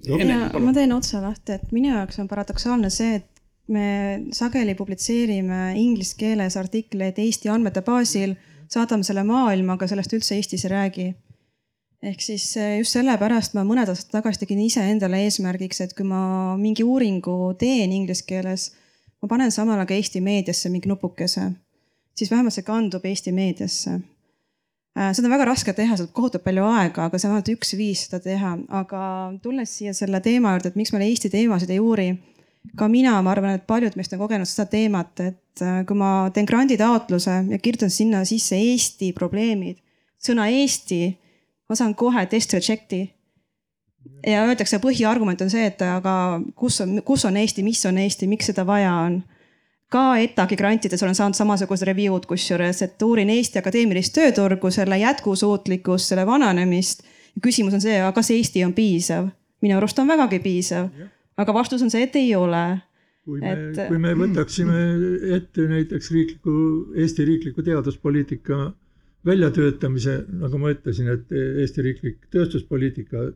Ma teen otsa lahti, et minu jaoks on paradoksaalne see, et me sageli publitseerime inglise keeles artikleid Eesti andmete baasil, saadame selle maailma, aga sellest üldse Eestis ei räägi. ehk siis just sellepärast ma mõned aastad tagasi tegin iseendale eesmärgiks, et kui ma mingi uuringu teen inglise keeles ma panen samal ajal ka Eesti meediasse mingi nupukese, siis vähemalt see kandub Eesti meediasse. Äh, seda on väga raske teha, võtab kohutavalt palju aega, aga see on ainult üks viis seda teha, aga tulles siia selle teema juurde, et miks me Eesti teemasid ei uuri. ka mina, ma arvan, et paljud meist on kogenud seda teemat, et äh, kui ma teen granditaotluse ja kirjutan sinna sisse Eesti probleemid, sõna Eesti, ma saan kohe test reject'i ja öeldakse, põhiargument on see, et aga kus on, kus on Eesti, mis on Eesti, miks seda vaja on. Ka ETAG-i grantides olen saanud samasugused review'd kusjuures, et uurin Eesti akadeemilist tööturgu, selle jätkusuutlikkust, selle vananemist. küsimus on see, kas Eesti on piisav? minu arust on vägagi piisav, aga vastus on see, et ei ole kui me et..., kui me võtaksime ette näiteks riikliku, Eesti riikliku teaduspoliitika väljatöötamise, nagu ma ütlesin, et Eesti riiklik tööstuspoliitika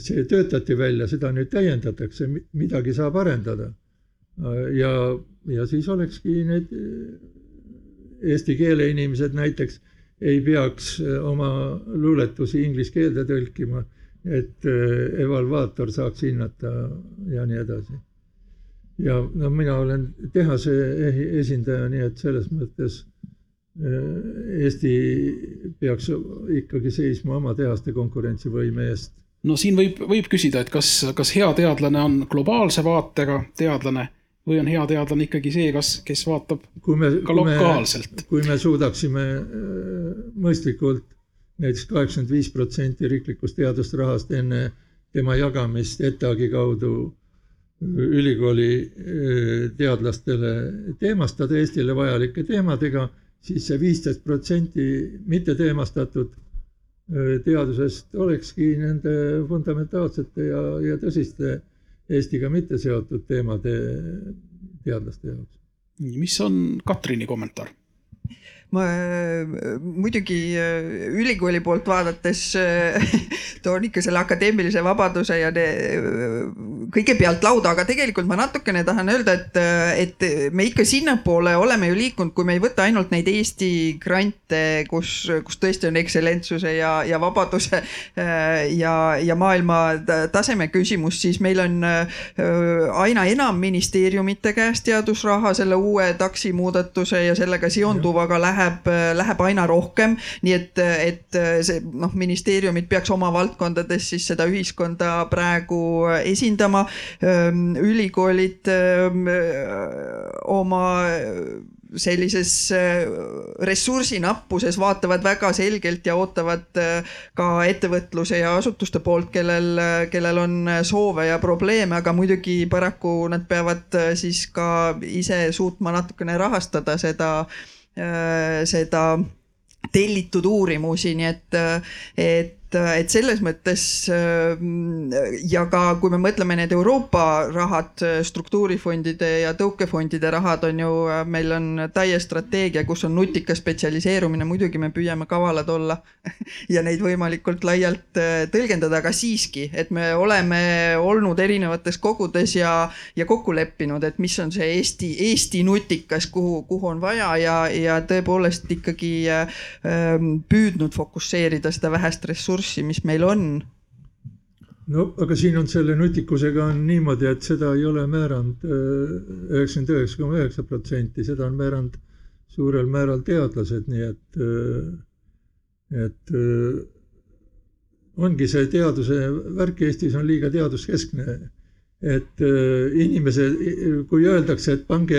see töötati välja, seda nüüd täiendatakse, midagi saab arendada. Ja, ja siis olekski need eesti keele inimesed näiteks ei peaks oma luuletusi inglise keelde tõlkima, et evalvaator saaks hinnata ja nii edasi. ja no mina olen tehase esindaja, nii et selles mõttes Eesti peaks ikkagi seisma oma tehaste konkurentsivõime eest no siin võib, võib küsida, et kas, kas hea teadlane on globaalse vaatega teadlane või on hea teadlane ikkagi see, kas, kes vaatab kui me, ka lokaalselt? kui me suudaksime äh, mõistlikult näiteks kaheksakümmend viis protsenti riiklikust teadusrahast enne tema jagamist ETAG-i kaudu ülikooli äh, teadlastele teemastada Eestile vajalike teemadega, siis see viisteist protsenti mitteteemastatud teadusest olekski nende fundamentaalsete ja, ja tõsiste Eestiga mitte seotud teemade teadlaste jaoks. mis on Katrini kommentaar? ma muidugi äh, ülikooli poolt vaadates äh, toon ikka selle akadeemilise vabaduse ja ne, kõigepealt lauda, aga tegelikult ma natukene tahan öelda, et, et me ikka sinnapoole oleme ju liikunud, kui me ei võta ainult neid Eesti grante, kus, kus tõesti on ekstsellentsuse ja, ja vabaduse äh, ja, ja maailma taseme küsimus, siis meil on aina enam ministeeriumite käes teadusraha selle uue taksi muudatuse ja sellega seonduvaga läheb, läheb aina rohkem, nii et, et see noh, ministeeriumid peaks oma valdkondades siis seda ühiskonda praegu esindama. Ülikoolid oma sellises ressursinappuses vaatavad väga selgelt ja ootavad ka ettevõtluse ja asutuste poolt, kellel, kellel on soove ja probleeme, aga muidugi paraku nad peavad siis ka ise suutma natukene rahastada seda Äh, seda tellitud uurimusi, nii et, et et, selles mõttes äh, ja ka kui me mõtleme need Euroopa rahad, struktuurifondide ja tõukefondide rahad on ju, äh, meil on täie strateegia, kus on nutika spetsialiseerumine, muidugi me püüame kavalad olla ja neid võimalikult laialt äh, tõlgendada, aga siiski, et me oleme olnud erinevates kogudes ja, ja kokku leppinud, et mis on see Eesti, Eesti nutikas, kuhu, kuhu on vaja ja, ja tõepoolest ikkagi püüdnud fokusseerida seda vähest ressurssi ressurssi, mis meil on. no aga siin on selle nutikusega on niimoodi, et seda ei ole määranud äh, üheksakümmend üheksa koma üheksa protsenti, seda on määranud suurel määral teadlased, nii et, äh, et äh, ongi see teaduse värk Eestis on liiga teaduskeskne. et inimese, kui öeldakse, et pange,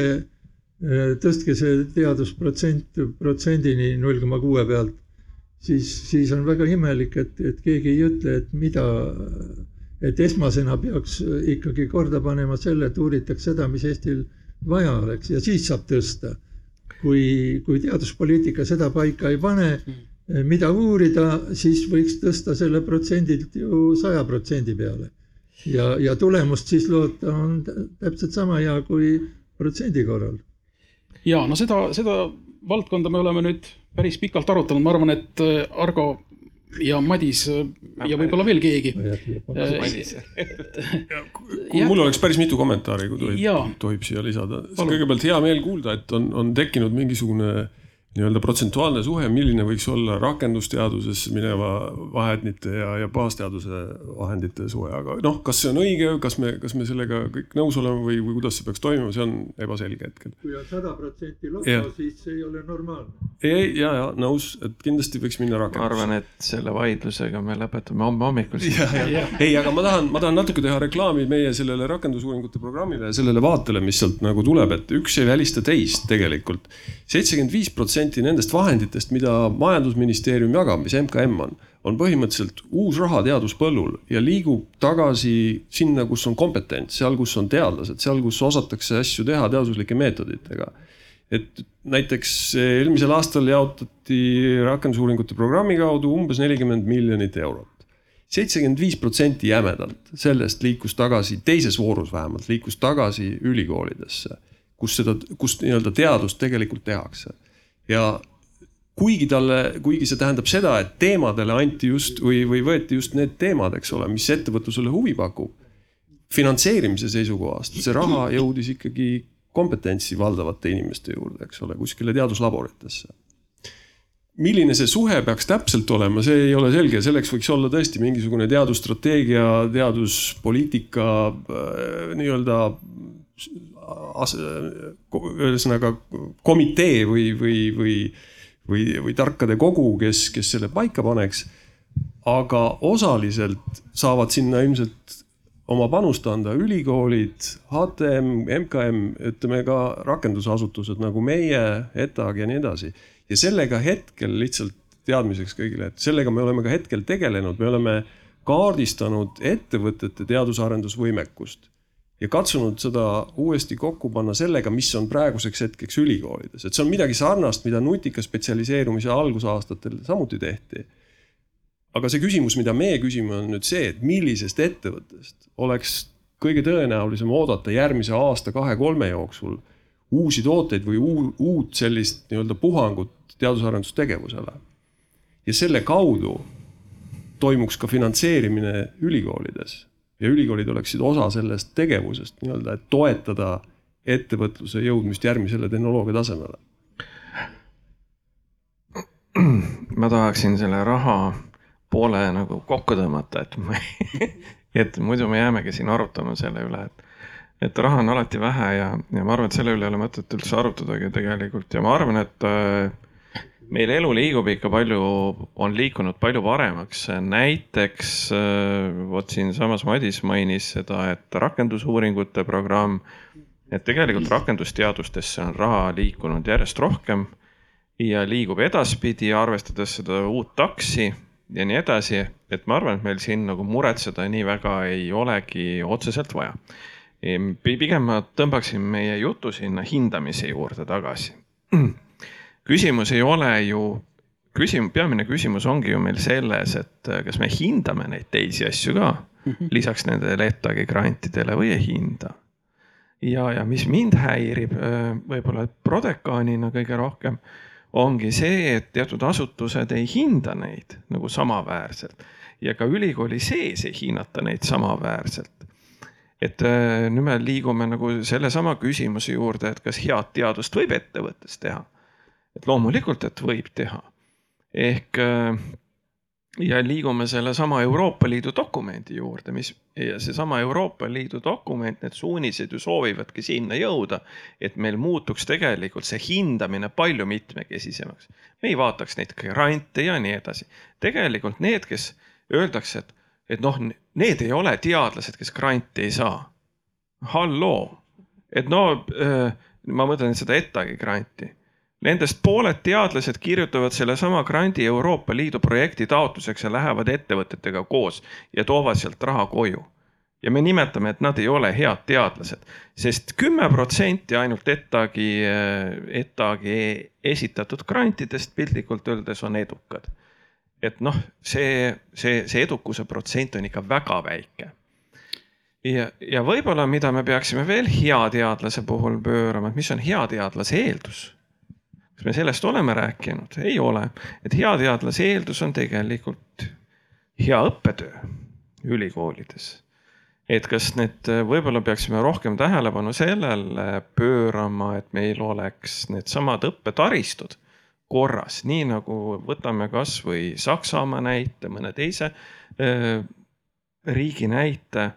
tõstke see teadusprotsent protsendini null koma kuue pealt siis, siis on väga imelik, et, et keegi ei ütle, et mida, et esmasena peaks ikkagi korda panema selle, et uuritaks seda, mis Eestil vaja oleks ja siis saab tõsta. kui, kui teaduspoliitika seda paika ei pane, mida uurida, siis võiks tõsta selle protsendilt ju saja protsendi peale. ja, ja tulemust siis loota on täpselt sama hea kui protsendi korral. ja no seda, seda valdkonda me oleme nüüd päris pikalt arutanud, ma arvan, et äh, Argo ja Madis äh, ja võib-olla veel keegi. mul oleks päris mitu kommentaari, kui tohib, tohib siia lisada. kõigepealt hea meel kuulda, et on, on tekkinud mingisugune nii-öelda protsentuaalne suhe, milline võiks olla rakendusteadusesse mineva vahendite ja, ja baasteaduse vahendite suhe, aga noh, kas see on õige, kas me, kas me sellega kõik nõus oleme või, või kuidas see peaks toimuma, see on ebaselge hetkel. kui on sada protsenti logo, siis see ei ole normaalne. Ei, ja, ja nõus, et kindlasti võiks minna rakendusse. ma arvan, et selle vaidlusega me lõpetame homme hommikul. ei, aga ma tahan, ma tahan natuke teha reklaami meie sellele rakendusuuringute programmile ja sellele vaatele, mis sealt nagu tuleb, et üks ei välista teist tegelikult. seitsekümmend viis protsenti protsenti nendest vahenditest, mida majandusministeerium jagab, mis MKM on, on põhimõtteliselt uus raha teaduspõllul ja liigub tagasi sinna, kus on kompetents, seal, kus on teadlased, seal, kus osatakse asju teha teaduslike meetoditega. Et näiteks eelmisel aastal jaotati rakendusuuringute programmi kaudu umbes nelikümmend miljonit eurot seitsekümmend viis protsenti jämedalt sellest liikus tagasi, teises voorus vähemalt, liikus tagasi ülikoolidesse, kus seda, kus nii-öelda teadust tegelikult tehakse ja kuigi talle, kuigi see tähendab seda, et teemadele anti just või, või võeti just need teemad, eks ole, mis ettevõtlusele huvi pakub. finantseerimise seisukohast see raha jõudis ikkagi kompetentsi valdavate inimeste juurde, eks ole, kuskile teaduslaboritesse. milline see suhe peaks täpselt olema, see ei ole selge, selleks võiks olla tõesti mingisugune teadusstrateegia, teaduspoliitika äh, nii-öelda ühesõnaga komitee või, või, või, või, või tarkade kogu, kes, kes selle paika paneks. aga osaliselt saavad sinna ilmselt oma panust anda ülikoolid, HTM, MKM, ütleme ka rakendusasutused nagu meie, ETAG ja nii edasi. ja sellega hetkel lihtsalt teadmiseks kõigile, et sellega me oleme ka hetkel tegelenud, me oleme kaardistanud ettevõtete teadus-arendusvõimekust ja katsunud seda uuesti kokku panna sellega, mis on praeguseks hetkeks ülikoolides, et see on midagi sarnast, mida nutika spetsialiseerumise algusaastatel samuti tehti. Aga see küsimus, mida meie küsime, on nüüd see, et millisest ettevõttest oleks kõige tõenäolisem oodata järgmise aasta-kahe-kolme jooksul uusi tooteid või uut sellist nii-öelda puhangut teadus-arendustegevusele. ja selle kaudu toimuks ka finantseerimine ülikoolides ja ülikoolid oleksid osa sellest tegevusest nii-öelda, et toetada ettevõtluse jõudmist järgmisele tehnoloogia tasemele. ma tahaksin selle raha poole nagu kokku tõmmata, et ma ei, et muidu me jäämegi siin arutama selle üle, et, et raha on alati vähe ja, ja ma arvan, et selle üle ei ole mõtet üldse arutadagi tegelikult. Ja ma arvan, et äh, meil elu liigub ikka palju, on liikunud palju paremaks, näiteks äh, vot siinsamas Madis mainis seda, et rakendusuuringute programm, et tegelikult rakendusteadustesse on raha liikunud järjest rohkem ja liigub edaspidi, arvestades seda uut taksi ja nii edasi, et ma arvan, et meil siin nagu muretseda nii väga ei olegi otseselt vaja. pigem ma tõmbaksin meie jutu sinna hindamise juurde tagasi küsimus ei ole ju, küsimus, peamine küsimus ongi ju meil selles, et äh, kas me hindame neid teisi asju ka mm -hmm. lisaks nendele ETAG-i grantidele või ei hinda. ja, ja mis mind häirib äh, võib-olla prodekaanina kõige rohkem, ongi see, et teatud asutused ei hinda neid nagu samaväärselt. Ja ka ülikooli sees ei hinnata neid samaväärselt. Et äh, nüüd me liigume nagu sellesama küsimuse juurde, et kas head teadust võib ettevõttes teha. Et loomulikult, et võib teha. ehk äh, ja liigume sellesama Euroopa Liidu dokumendi juurde, mis ja seesama Euroopa Liidu dokument, need suunised ju soovivadki sinna jõuda, et meil muutuks tegelikult see hindamine palju mitmekesisemaks. me ei vaataks neid grante ja nii edasi. tegelikult need, kes öeldakse, et, et noh, need ei ole teadlased, kes granti ei saa. halloo, et no äh, ma mõtlen seda ETAG-i granti Nendest pooled teadlased kirjutavad sellesama grandi Euroopa Liidu projekti taotluseks ja lähevad ettevõtetega koos ja toovad sealt raha koju. ja me nimetame, et nad ei ole head teadlased, sest kümme protsenti ainult ETAG-i, ETAG-i esitatud grantidest piltlikult öeldes on edukad. et noh, see, see, see edukuse protsent on ikka väga väike ja, ja võib-olla, mida me peaksime veel hea teadlase puhul pöörama, et mis on hea teadlase eeldus kas me sellest oleme rääkinud? ei ole, et hea teadlase eeldus on tegelikult hea õppetöö ülikoolides. et kas need, võib-olla peaksime rohkem tähelepanu sellele pöörama, et meil oleks needsamad õppetaristud korras, nii nagu võtame kasvõi Saksamaa näite, mõne teise äh, riigi näite.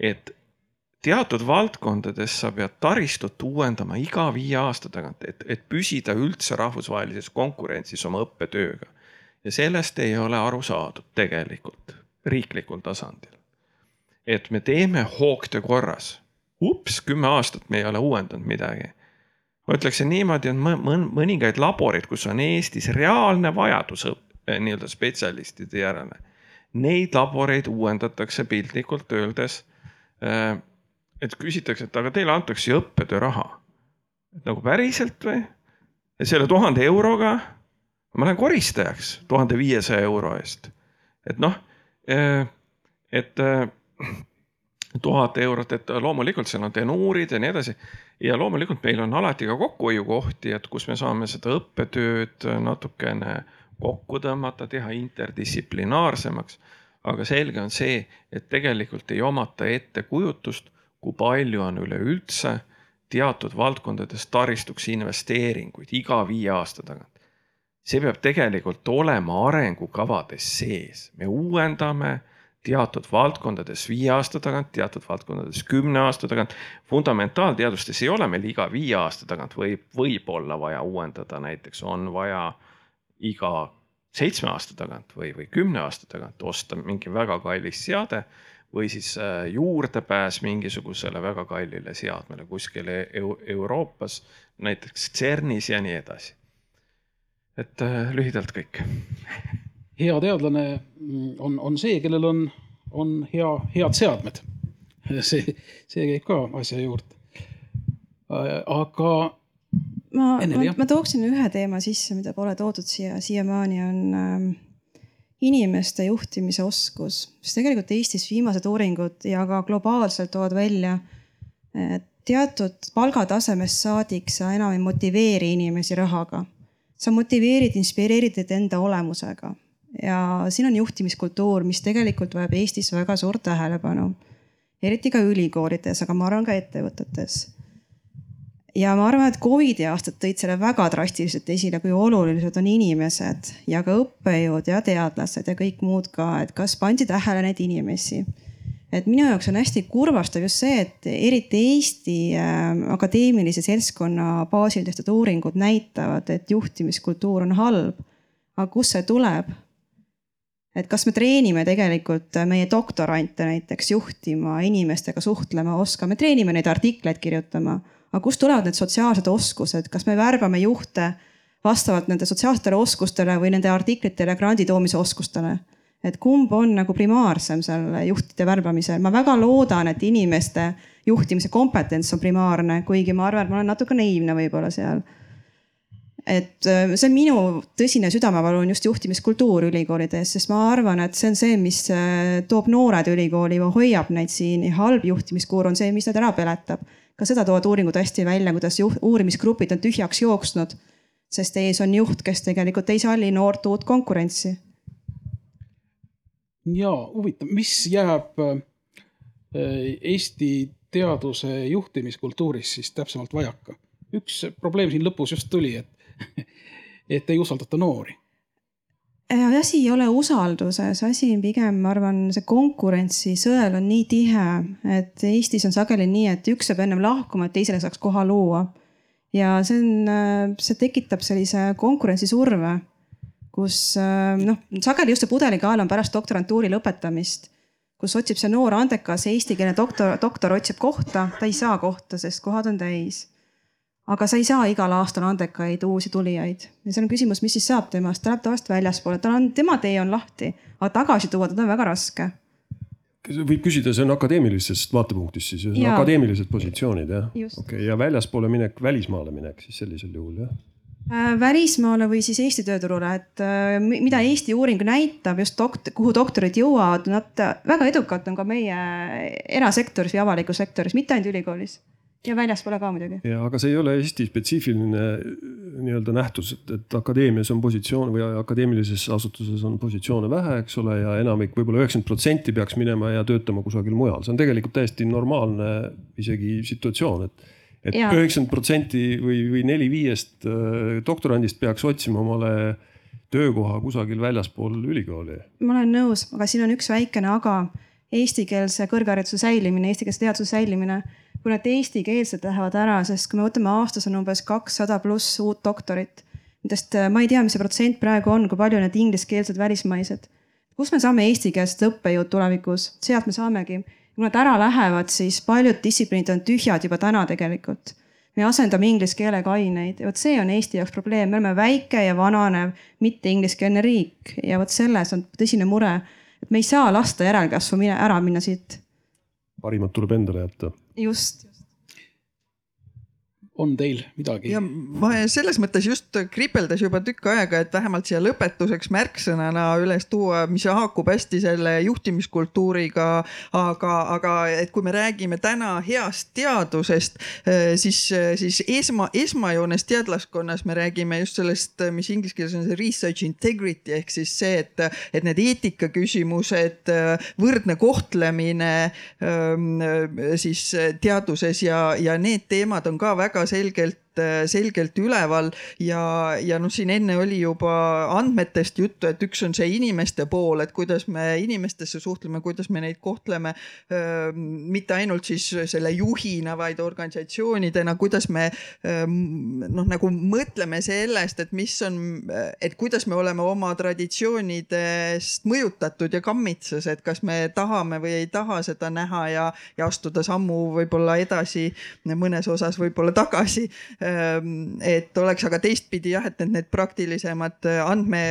et teatud valdkondades sa pead taristut uuendama iga viie aasta tagant, et, et püsida üldse rahvusvahelises konkurentsis oma õppetööga. ja sellest ei ole aru saadud tegelikult riiklikul tasandil. et me teeme hoogtöö korras. ups, kümme aastat me ei ole uuendanud midagi. ma ütleksin niimoodi, et mõningaid laborid, kus on Eestis reaalne vajadus eh, nii-öelda spetsialistide järele. Neid laboreid uuendatakse piltlikult öeldes äh, et küsitakse, et aga teile antakse ju õppetööraha. nagu päriselt või? ja selle tuhande euroga ma lähen koristajaks tuhande viiesaja euro eest. et noh, eh, et eh, tuhat eurot, et loomulikult seal on tenuurid ja nii edasi. ja loomulikult meil on alati ka kokkuhoiukohti, et kus me saame seda õppetööd natukene kokku tõmmata, teha interdistsiplinaarsemaks. aga selge on see, et tegelikult ei omata ettekujutust kui palju on üleüldse teatud valdkondades taristuks investeeringuid iga viie aasta tagant. see peab tegelikult olema arengukavades sees, me uuendame teatud valdkondades viie aasta tagant, teatud valdkondades kümne aasta tagant. fundamentaalteadustes ei ole meil iga viie aasta tagant võib, võib-olla vaja uuendada, näiteks on vaja iga seitsme aasta tagant või, või kümne aasta tagant osta mingi väga kallis seade või siis äh, juurdepääs mingisugusele väga kallile seadmele kuskil Euroopas, näiteks CERNis ja nii edasi. et äh, lühidalt kõik. hea teadlane on, on see, kellel on, on hea, head seadmed. see, see käib ka asja juurde. Äh, aga. ma, ma, ma tooksin ühe teema sisse, mida pole toodud siia siiamaani on ähm, inimeste juhtimise oskus, sest tegelikult Eestis viimased uuringud ja ka globaalselt toovad välja, et teatud palgatasemest saadik sa enam ei motiveeri inimesi rahaga. sa motiveerid, inspireerid neid enda olemusega ja siin on juhtimiskultuur, mis tegelikult vajab Eestis väga suurt tähelepanu. eriti ka ülikoolides, aga ma arvan ka ettevõtetes ja ma arvan, et Covidi aastad tõid selle väga drastiliselt esile, kui olulised on inimesed ja ka õppejõud ja teadlased ja kõik muud ka, et kas pandi tähele neid inimesi. et minu jaoks on hästi kurvastav just see, et eriti Eesti äh, akadeemilise seltskonna baasil tehtud uuringud näitavad, et juhtimiskultuur on halb. aga kust see tuleb? et kas me treenime tegelikult meie doktorante näiteks juhtima, inimestega suhtlema, oskame, treenime neid artikleid kirjutama aga kust tulevad need sotsiaalsed oskused, kas me värbame juhte vastavalt nende sotsiaalsetele oskustele või nende artiklitele grandi toomise oskustele? et kumb on nagu primaarsem seal juhtide värbamisel, ma väga loodan, et inimeste juhtimise kompetents on primaarne, kuigi ma arvan, et ma olen natuke naiivne võib-olla seal. et äh, see on minu tõsine südamevalu on just juhtimiskultuur ülikoolides, sest ma arvan, et see on see, mis äh, toob noored ülikooli või hoiab neid siin ja halb juhtimiskuur on see, mis nad ära peletab ka seda toovad uuringud hästi välja, kuidas juht, uurimisgrupid on tühjaks jooksnud. sest ees on juht, kes tegelikult ei salli noort uut konkurentsi. ja huvitav, mis jääb äh, Eesti teaduse juhtimiskultuuris siis täpsemalt vajaka? üks probleem siin lõpus just tuli, et, et ei usaldata noori asi ei ole usalduses, asi on pigem, ma arvan, see konkurentsisõel on nii tihe, et Eestis on sageli nii, et üks peab ennem lahkuma, et teisele saaks koha luua. ja see on, äh, see tekitab sellise konkurentsisurve, kus äh, noh, sageli just see pudelikael on pärast doktorantuuri lõpetamist, kus otsib see noor andekas eestikeelne doktor, doktor otsib kohta, ta ei saa kohta, sest kohad on täis aga sa ei saa igal aastal andekaid uusi tulijaid ja see on küsimus, mis siis saab temast, ta läheb tavaliselt väljaspoole, tal on, tema tee on lahti, aga tagasi tuua teda on väga raske võib küsida, see on akadeemilisest vaatepunktist siis, akadeemilised positsioonid jah? Okei okay. ja väljaspoole minek, välismaale minek siis sellisel juhul jah? Äh, välismaale või siis Eesti tööturule, et äh, mi- mida Eesti uuring näitab just dokt-, kuhu doktorid jõuavad, nad äh, väga edukalt on ka meie erasektoris või avalikus sektoris, mitte ainult ülikoolis. Ja väljaspoole ka muidugi. ja aga see ei ole Eesti spetsiifiline äh, nii-öelda nähtus, et, et akadeemias on positsioon või akadeemilises asutuses on positsioone vähe, eks ole, ja enamik võib-olla üheksakümmend protsenti peaks minema ja töötama kusagil mujal, see on tegelikult täiesti normaalne isegi situatsioon, et et üheksakümmend protsenti või, või neli viiest äh, doktorandist peaks otsima omale töökoha kusagil väljaspool ülikooli. ma olen nõus, aga siin on üks väikene aga. Eestikeelse kõrghariduse säilimine, eestikeelse teaduse säilimine, kui need eestikeelsed lähevad ära, sest kui me võtame aastas on umbes kakssada pluss uut doktorit. Nendest äh, ma ei tea, mis see protsent praegu on, kui palju need ingliskeelsed välismaised. kust me saame eestikeelsed õppejõud tulevikus, sealt me saamegi. kui nad ära lähevad, siis paljud distsipliinid on tühjad juba täna tegelikult me asendame inglise keelega aineid ja vot see on Eesti jaoks probleem, me oleme väike ja vananev, mitte ingliskeelne riik ja vot selles on tõsine mure. et me ei saa lasta järelkasvu ära minna siit. parimat tuleb endale jätta. Just. On teil midagi? ja ma selles mõttes just kripeldas juba tükk aega, et vähemalt siia lõpetuseks märksõnana üles tuua, mis haakub hästi selle juhtimiskultuuriga. aga, aga et kui me räägime täna heast teadusest, siis, siis esma, esmajoones teadlaskonnas me räägime just sellest, mis inglise keeles on see research integrity ehk siis see, et, et need eetikaküsimused, võrdne kohtlemine ähm, siis teaduses ja, ja need teemad on ka väga selgelt selgelt üleval ja, ja noh, siin enne oli juba andmetest juttu, et üks on see inimeste pool, et kuidas me inimestesse suhtleme, kuidas me neid kohtleme. mitte ainult siis selle juhina, vaid organisatsioonidena, kuidas me noh, nagu mõtleme sellest, et mis on, et kuidas me oleme oma traditsioonidest mõjutatud ja kammitses, et kas me tahame või ei taha seda näha ja, ja astuda sammu võib-olla edasi, mõnes osas võib-olla tagasi et oleks aga teistpidi jah, et need, need praktilisemad andme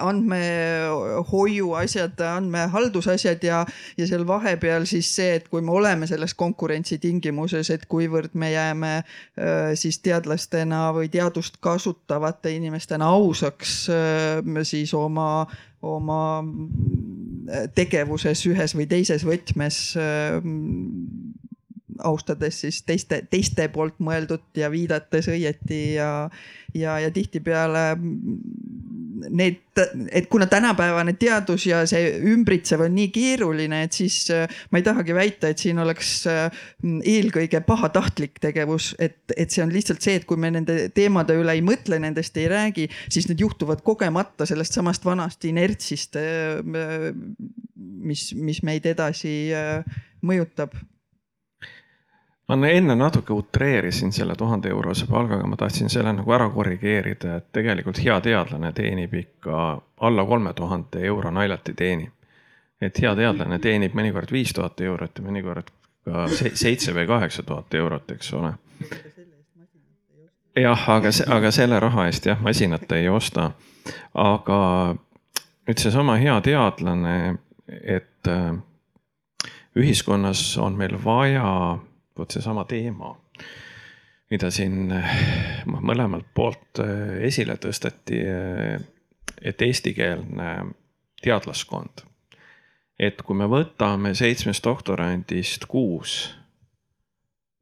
andmehoiu asjad, andmehaldusasjad ja, ja seal vahepeal siis see, et kui me oleme selles konkurentsi tingimuses, et kuivõrd me jääme siis teadlastena või teadust kasutavate inimestena ausaks siis oma, oma tegevuses ühes või teises võtmes austades siis teiste, teiste poolt mõeldud ja viidates õieti ja, ja, ja tihtipeale need, et kuna tänapäevane teadus ja see ümbritsev on nii keeruline, et siis ma ei tahagi väita, et siin oleks eelkõige pahatahtlik tegevus, et, et see on lihtsalt see, et kui me nende teemade üle ei mõtle, nendest ei räägi, siis need juhtuvad kogemata sellest samast vanast inertsist, mis, mis meid edasi mõjutab ma enne natuke utreerisin selle tuhande eurose palgaga, ma tahtsin selle nagu ära korrigeerida, et tegelikult hea teadlane teenib ikka alla kolme tuhande euro naljalt ei teeni. et hea teadlane teenib mõnikord viis tuhat eurot ja mõnikord ka seitse või kaheksa tuhat eurot, eks ole. jah, aga, aga selle raha eest jah, masinat ei osta. aga nüüd seesama hea teadlane, et äh, ühiskonnas on meil vaja vot seesama teema, mida siin mõlemalt poolt esile tõsteti, et eestikeelne teadlaskond. et kui me võtame seitsmest doktorandist kuus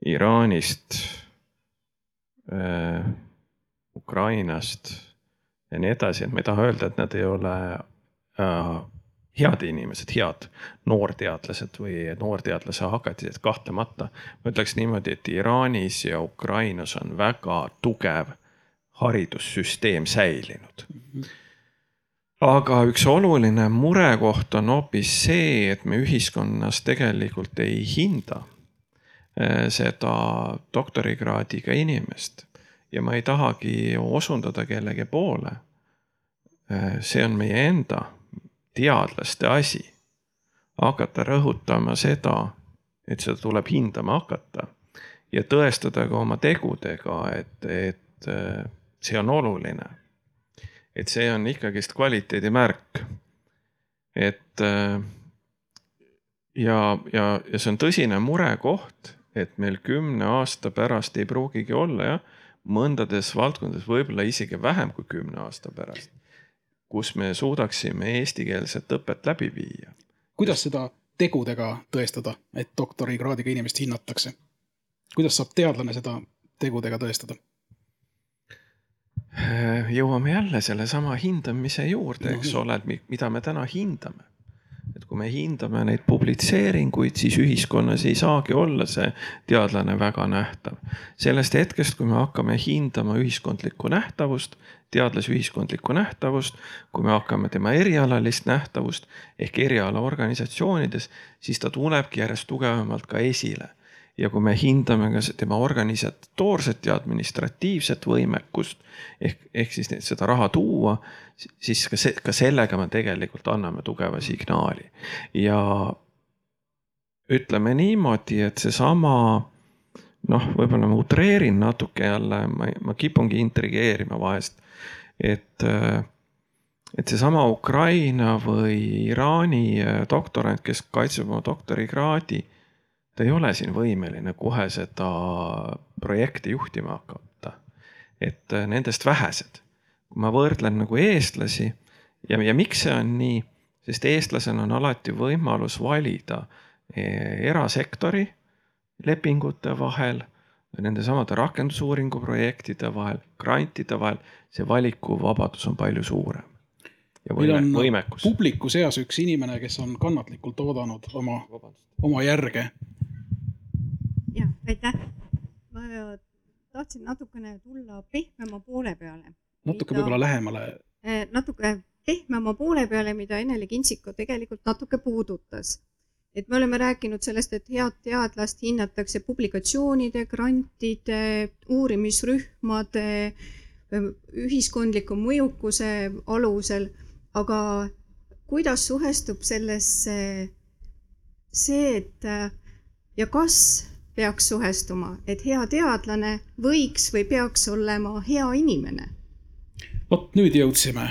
Iraanist äh,, Ukrainast ja nii edasi, et ma ei taha öelda, et nad ei ole äh, head inimesed, head noorteadlased või noorteadlase hakatised, kahtlemata. ma ütleks niimoodi, et Iraanis ja Ukrainas on väga tugev haridussüsteem säilinud. aga üks oluline murekoht on hoopis see, et me ühiskonnas tegelikult ei hinda seda doktorikraadiga inimest ja ma ei tahagi osundada kellegi poole. see on meie enda teadlaste asi hakata rõhutama seda, et seda tuleb hindama hakata. ja tõestada ka oma tegudega, et, et äh, see on oluline. et see on ikkagist kvaliteedimärk. et äh, ja, ja, ja see on tõsine murekoht, et meil kümne aasta pärast ei pruugigi olla jah, mõndades valdkondades võib-olla isegi vähem kui kümne aasta pärast, kus me suudaksime eestikeelset õpet läbi viia. kuidas seda tegudega tõestada, et doktorikraadiga inimest hinnatakse? kuidas saab teadlane seda tegudega tõestada? jõuame jälle sellesama hindamise juurde, eks ole, et mida me täna hindame et kui me hindame neid publitseeringuid, siis ühiskonnas ei saagi olla see teadlane väga nähtav. sellest hetkest, kui me hakkame hindama ühiskondlikku nähtavust, teadlase ühiskondlikku nähtavust, kui me hakkame tema erialalist nähtavust ehk erialaorganisatsioonides, siis ta tulebki järjest tugevamalt ka esile ja kui me hindame ka tema organisatoorset ja administratiivset võimekust ehk, ehk siis seda raha tuua, siis ka see, ka sellega me tegelikult anname tugeva signaali. Ja ütleme niimoodi, et seesama noh, võib-olla ma utreerin natuke jälle, ma, ma kipungi intrigeerima vahest, et et seesama Ukraina või Iraani doktorant, kes kaitseb oma doktorikraadi ta ei ole siin võimeline kohe seda projekti juhtima hakata. et äh, nendest vähesed, kui ma võrdlen nagu eestlasi ja, ja miks see on nii, sest eestlasel on alati võimalus valida e, erasektori lepingute vahel, nendesamade rakendusuuringu projektide vahel, grantide vahel, see valikuvabadus on palju suurem. ja võime, võimekus. publiku seas üks inimene, kes on kannatlikult oodanud oma, oma järge aitäh. ma tahtsin natukene tulla pehmema poole peale. natuke võib-olla lähemale. Eh, natuke pehmema poole peale, mida Ene-Li Kintsiko tegelikult natuke puudutas. et me oleme rääkinud sellest, et head teadlast hinnatakse publikatsioonide, grantide, uurimisrühmade, ühiskondliku mõjukuse alusel, aga kuidas suhestub sellesse see, et ja kas peaks suhestuma, et hea teadlane võiks või peaks olema hea inimene? vot nüüd jõudsime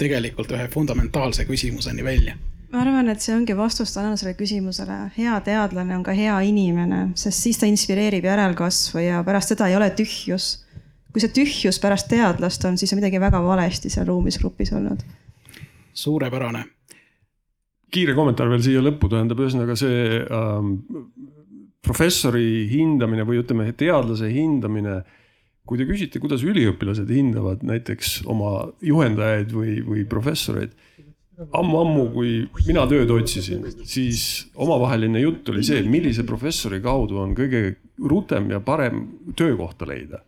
tegelikult ühe fundamentaalse küsimuseni välja. ma arvan, et see ongi vastus tänasele küsimusele. hea teadlane on ka hea inimene, sest siis ta inspireerib järelkasvu ja pärast teda ei ole tühjus. kui see tühjus pärast teadlast on, siis on midagi väga valesti seal ruumis grupis olnud. suurepärane kiire kommentaar veel siia lõppu, tähendab ühesõnaga see ähm, professori hindamine või ütleme, teadlase hindamine. kui te küsite, kuidas üliõpilased hindavad näiteks oma juhendajaid või, või professoreid ammu-ammu, kui mina tööd otsisin, siis omavaheline jutt oli see, millise professori kaudu on kõige rutem ja parem töökohta leida.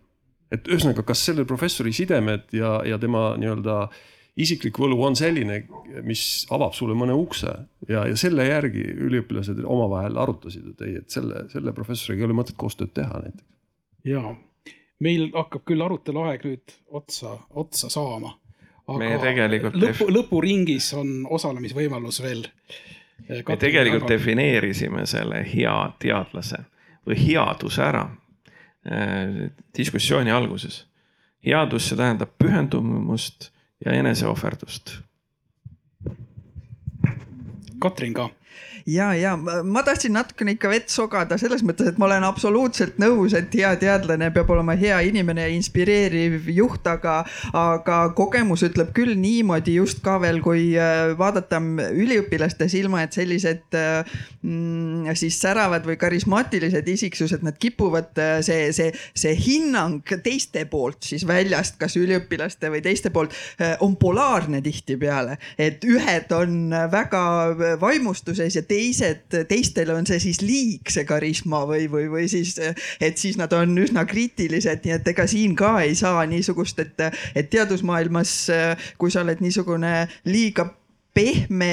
et ühesõnaga, kas selle professori sidemed ja, ja tema nii-öelda äh, isiklik võlu on selline, mis avab sulle mõne ukse ja, ja selle järgi üliõpilased omavahel arutasid, et ei, et selle, selle professoriga ei ole mõtet koostööd teha näiteks. ja meil hakkab küll arutelu aeg nüüd otsa, otsa saama. me tegelikult lõpu, lõpuringis on osalemisvõimalus veel. Eh, me tegelikult väga... defineerisime selle hea teadlase või headuse ära eh, diskussiooni alguses. headus, see tähendab pühendumust ja eneseohverdust. Katrin ka ja, ja ma tahtsin natukene ikka vett sogada selles mõttes, et ma olen absoluutselt nõus, et hea teadlane peab olema hea inimene ja inspireeriv juht, aga, aga kogemus ütleb küll niimoodi just ka veel, kui äh, vaadata üliõpilaste silma, et sellised mm, siis säravad või karismaatilised isiksused, nad kipuvad äh, see, see, see hinnang teiste poolt siis väljast, kas üliõpilaste või teiste poolt on polaarne tihtipeale, et ühed on väga vaimustuses ja teised teised, teistele on see siis liig, see karisma või, või, või siis, et siis nad on üsna kriitilised, nii et ega siin ka ei saa niisugust, et, et teadusmaailmas, kui sa oled niisugune liiga pehme,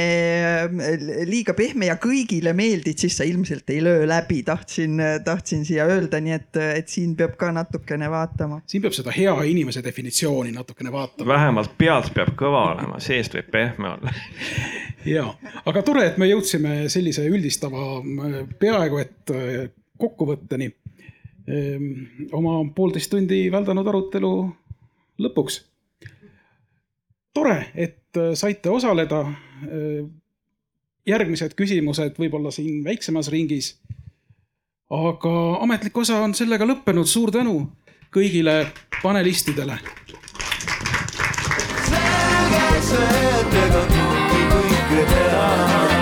liiga pehme ja kõigile meeldid, siis sa ilmselt ei löö läbi, tahtsin, tahtsin siia öelda, nii et, et siin peab ka natukene vaatama. siin peab seda hea inimese definitsiooni natukene vaatama. vähemalt pealt peab kõva olema, seest võib pehme olla ja, aga tore, et me jõudsime sellise üldistava peaaegu et kokkuvõtteni. oma poolteist tundi väldanud arutelu lõpuks. tore, et et äh, saite osaleda. Äh, järgmised küsimused võib-olla siin väiksemas ringis. aga ametlik osa on sellega lõppenud, suur tänu kõigile panelistidele. selge see, et ega kõike teha.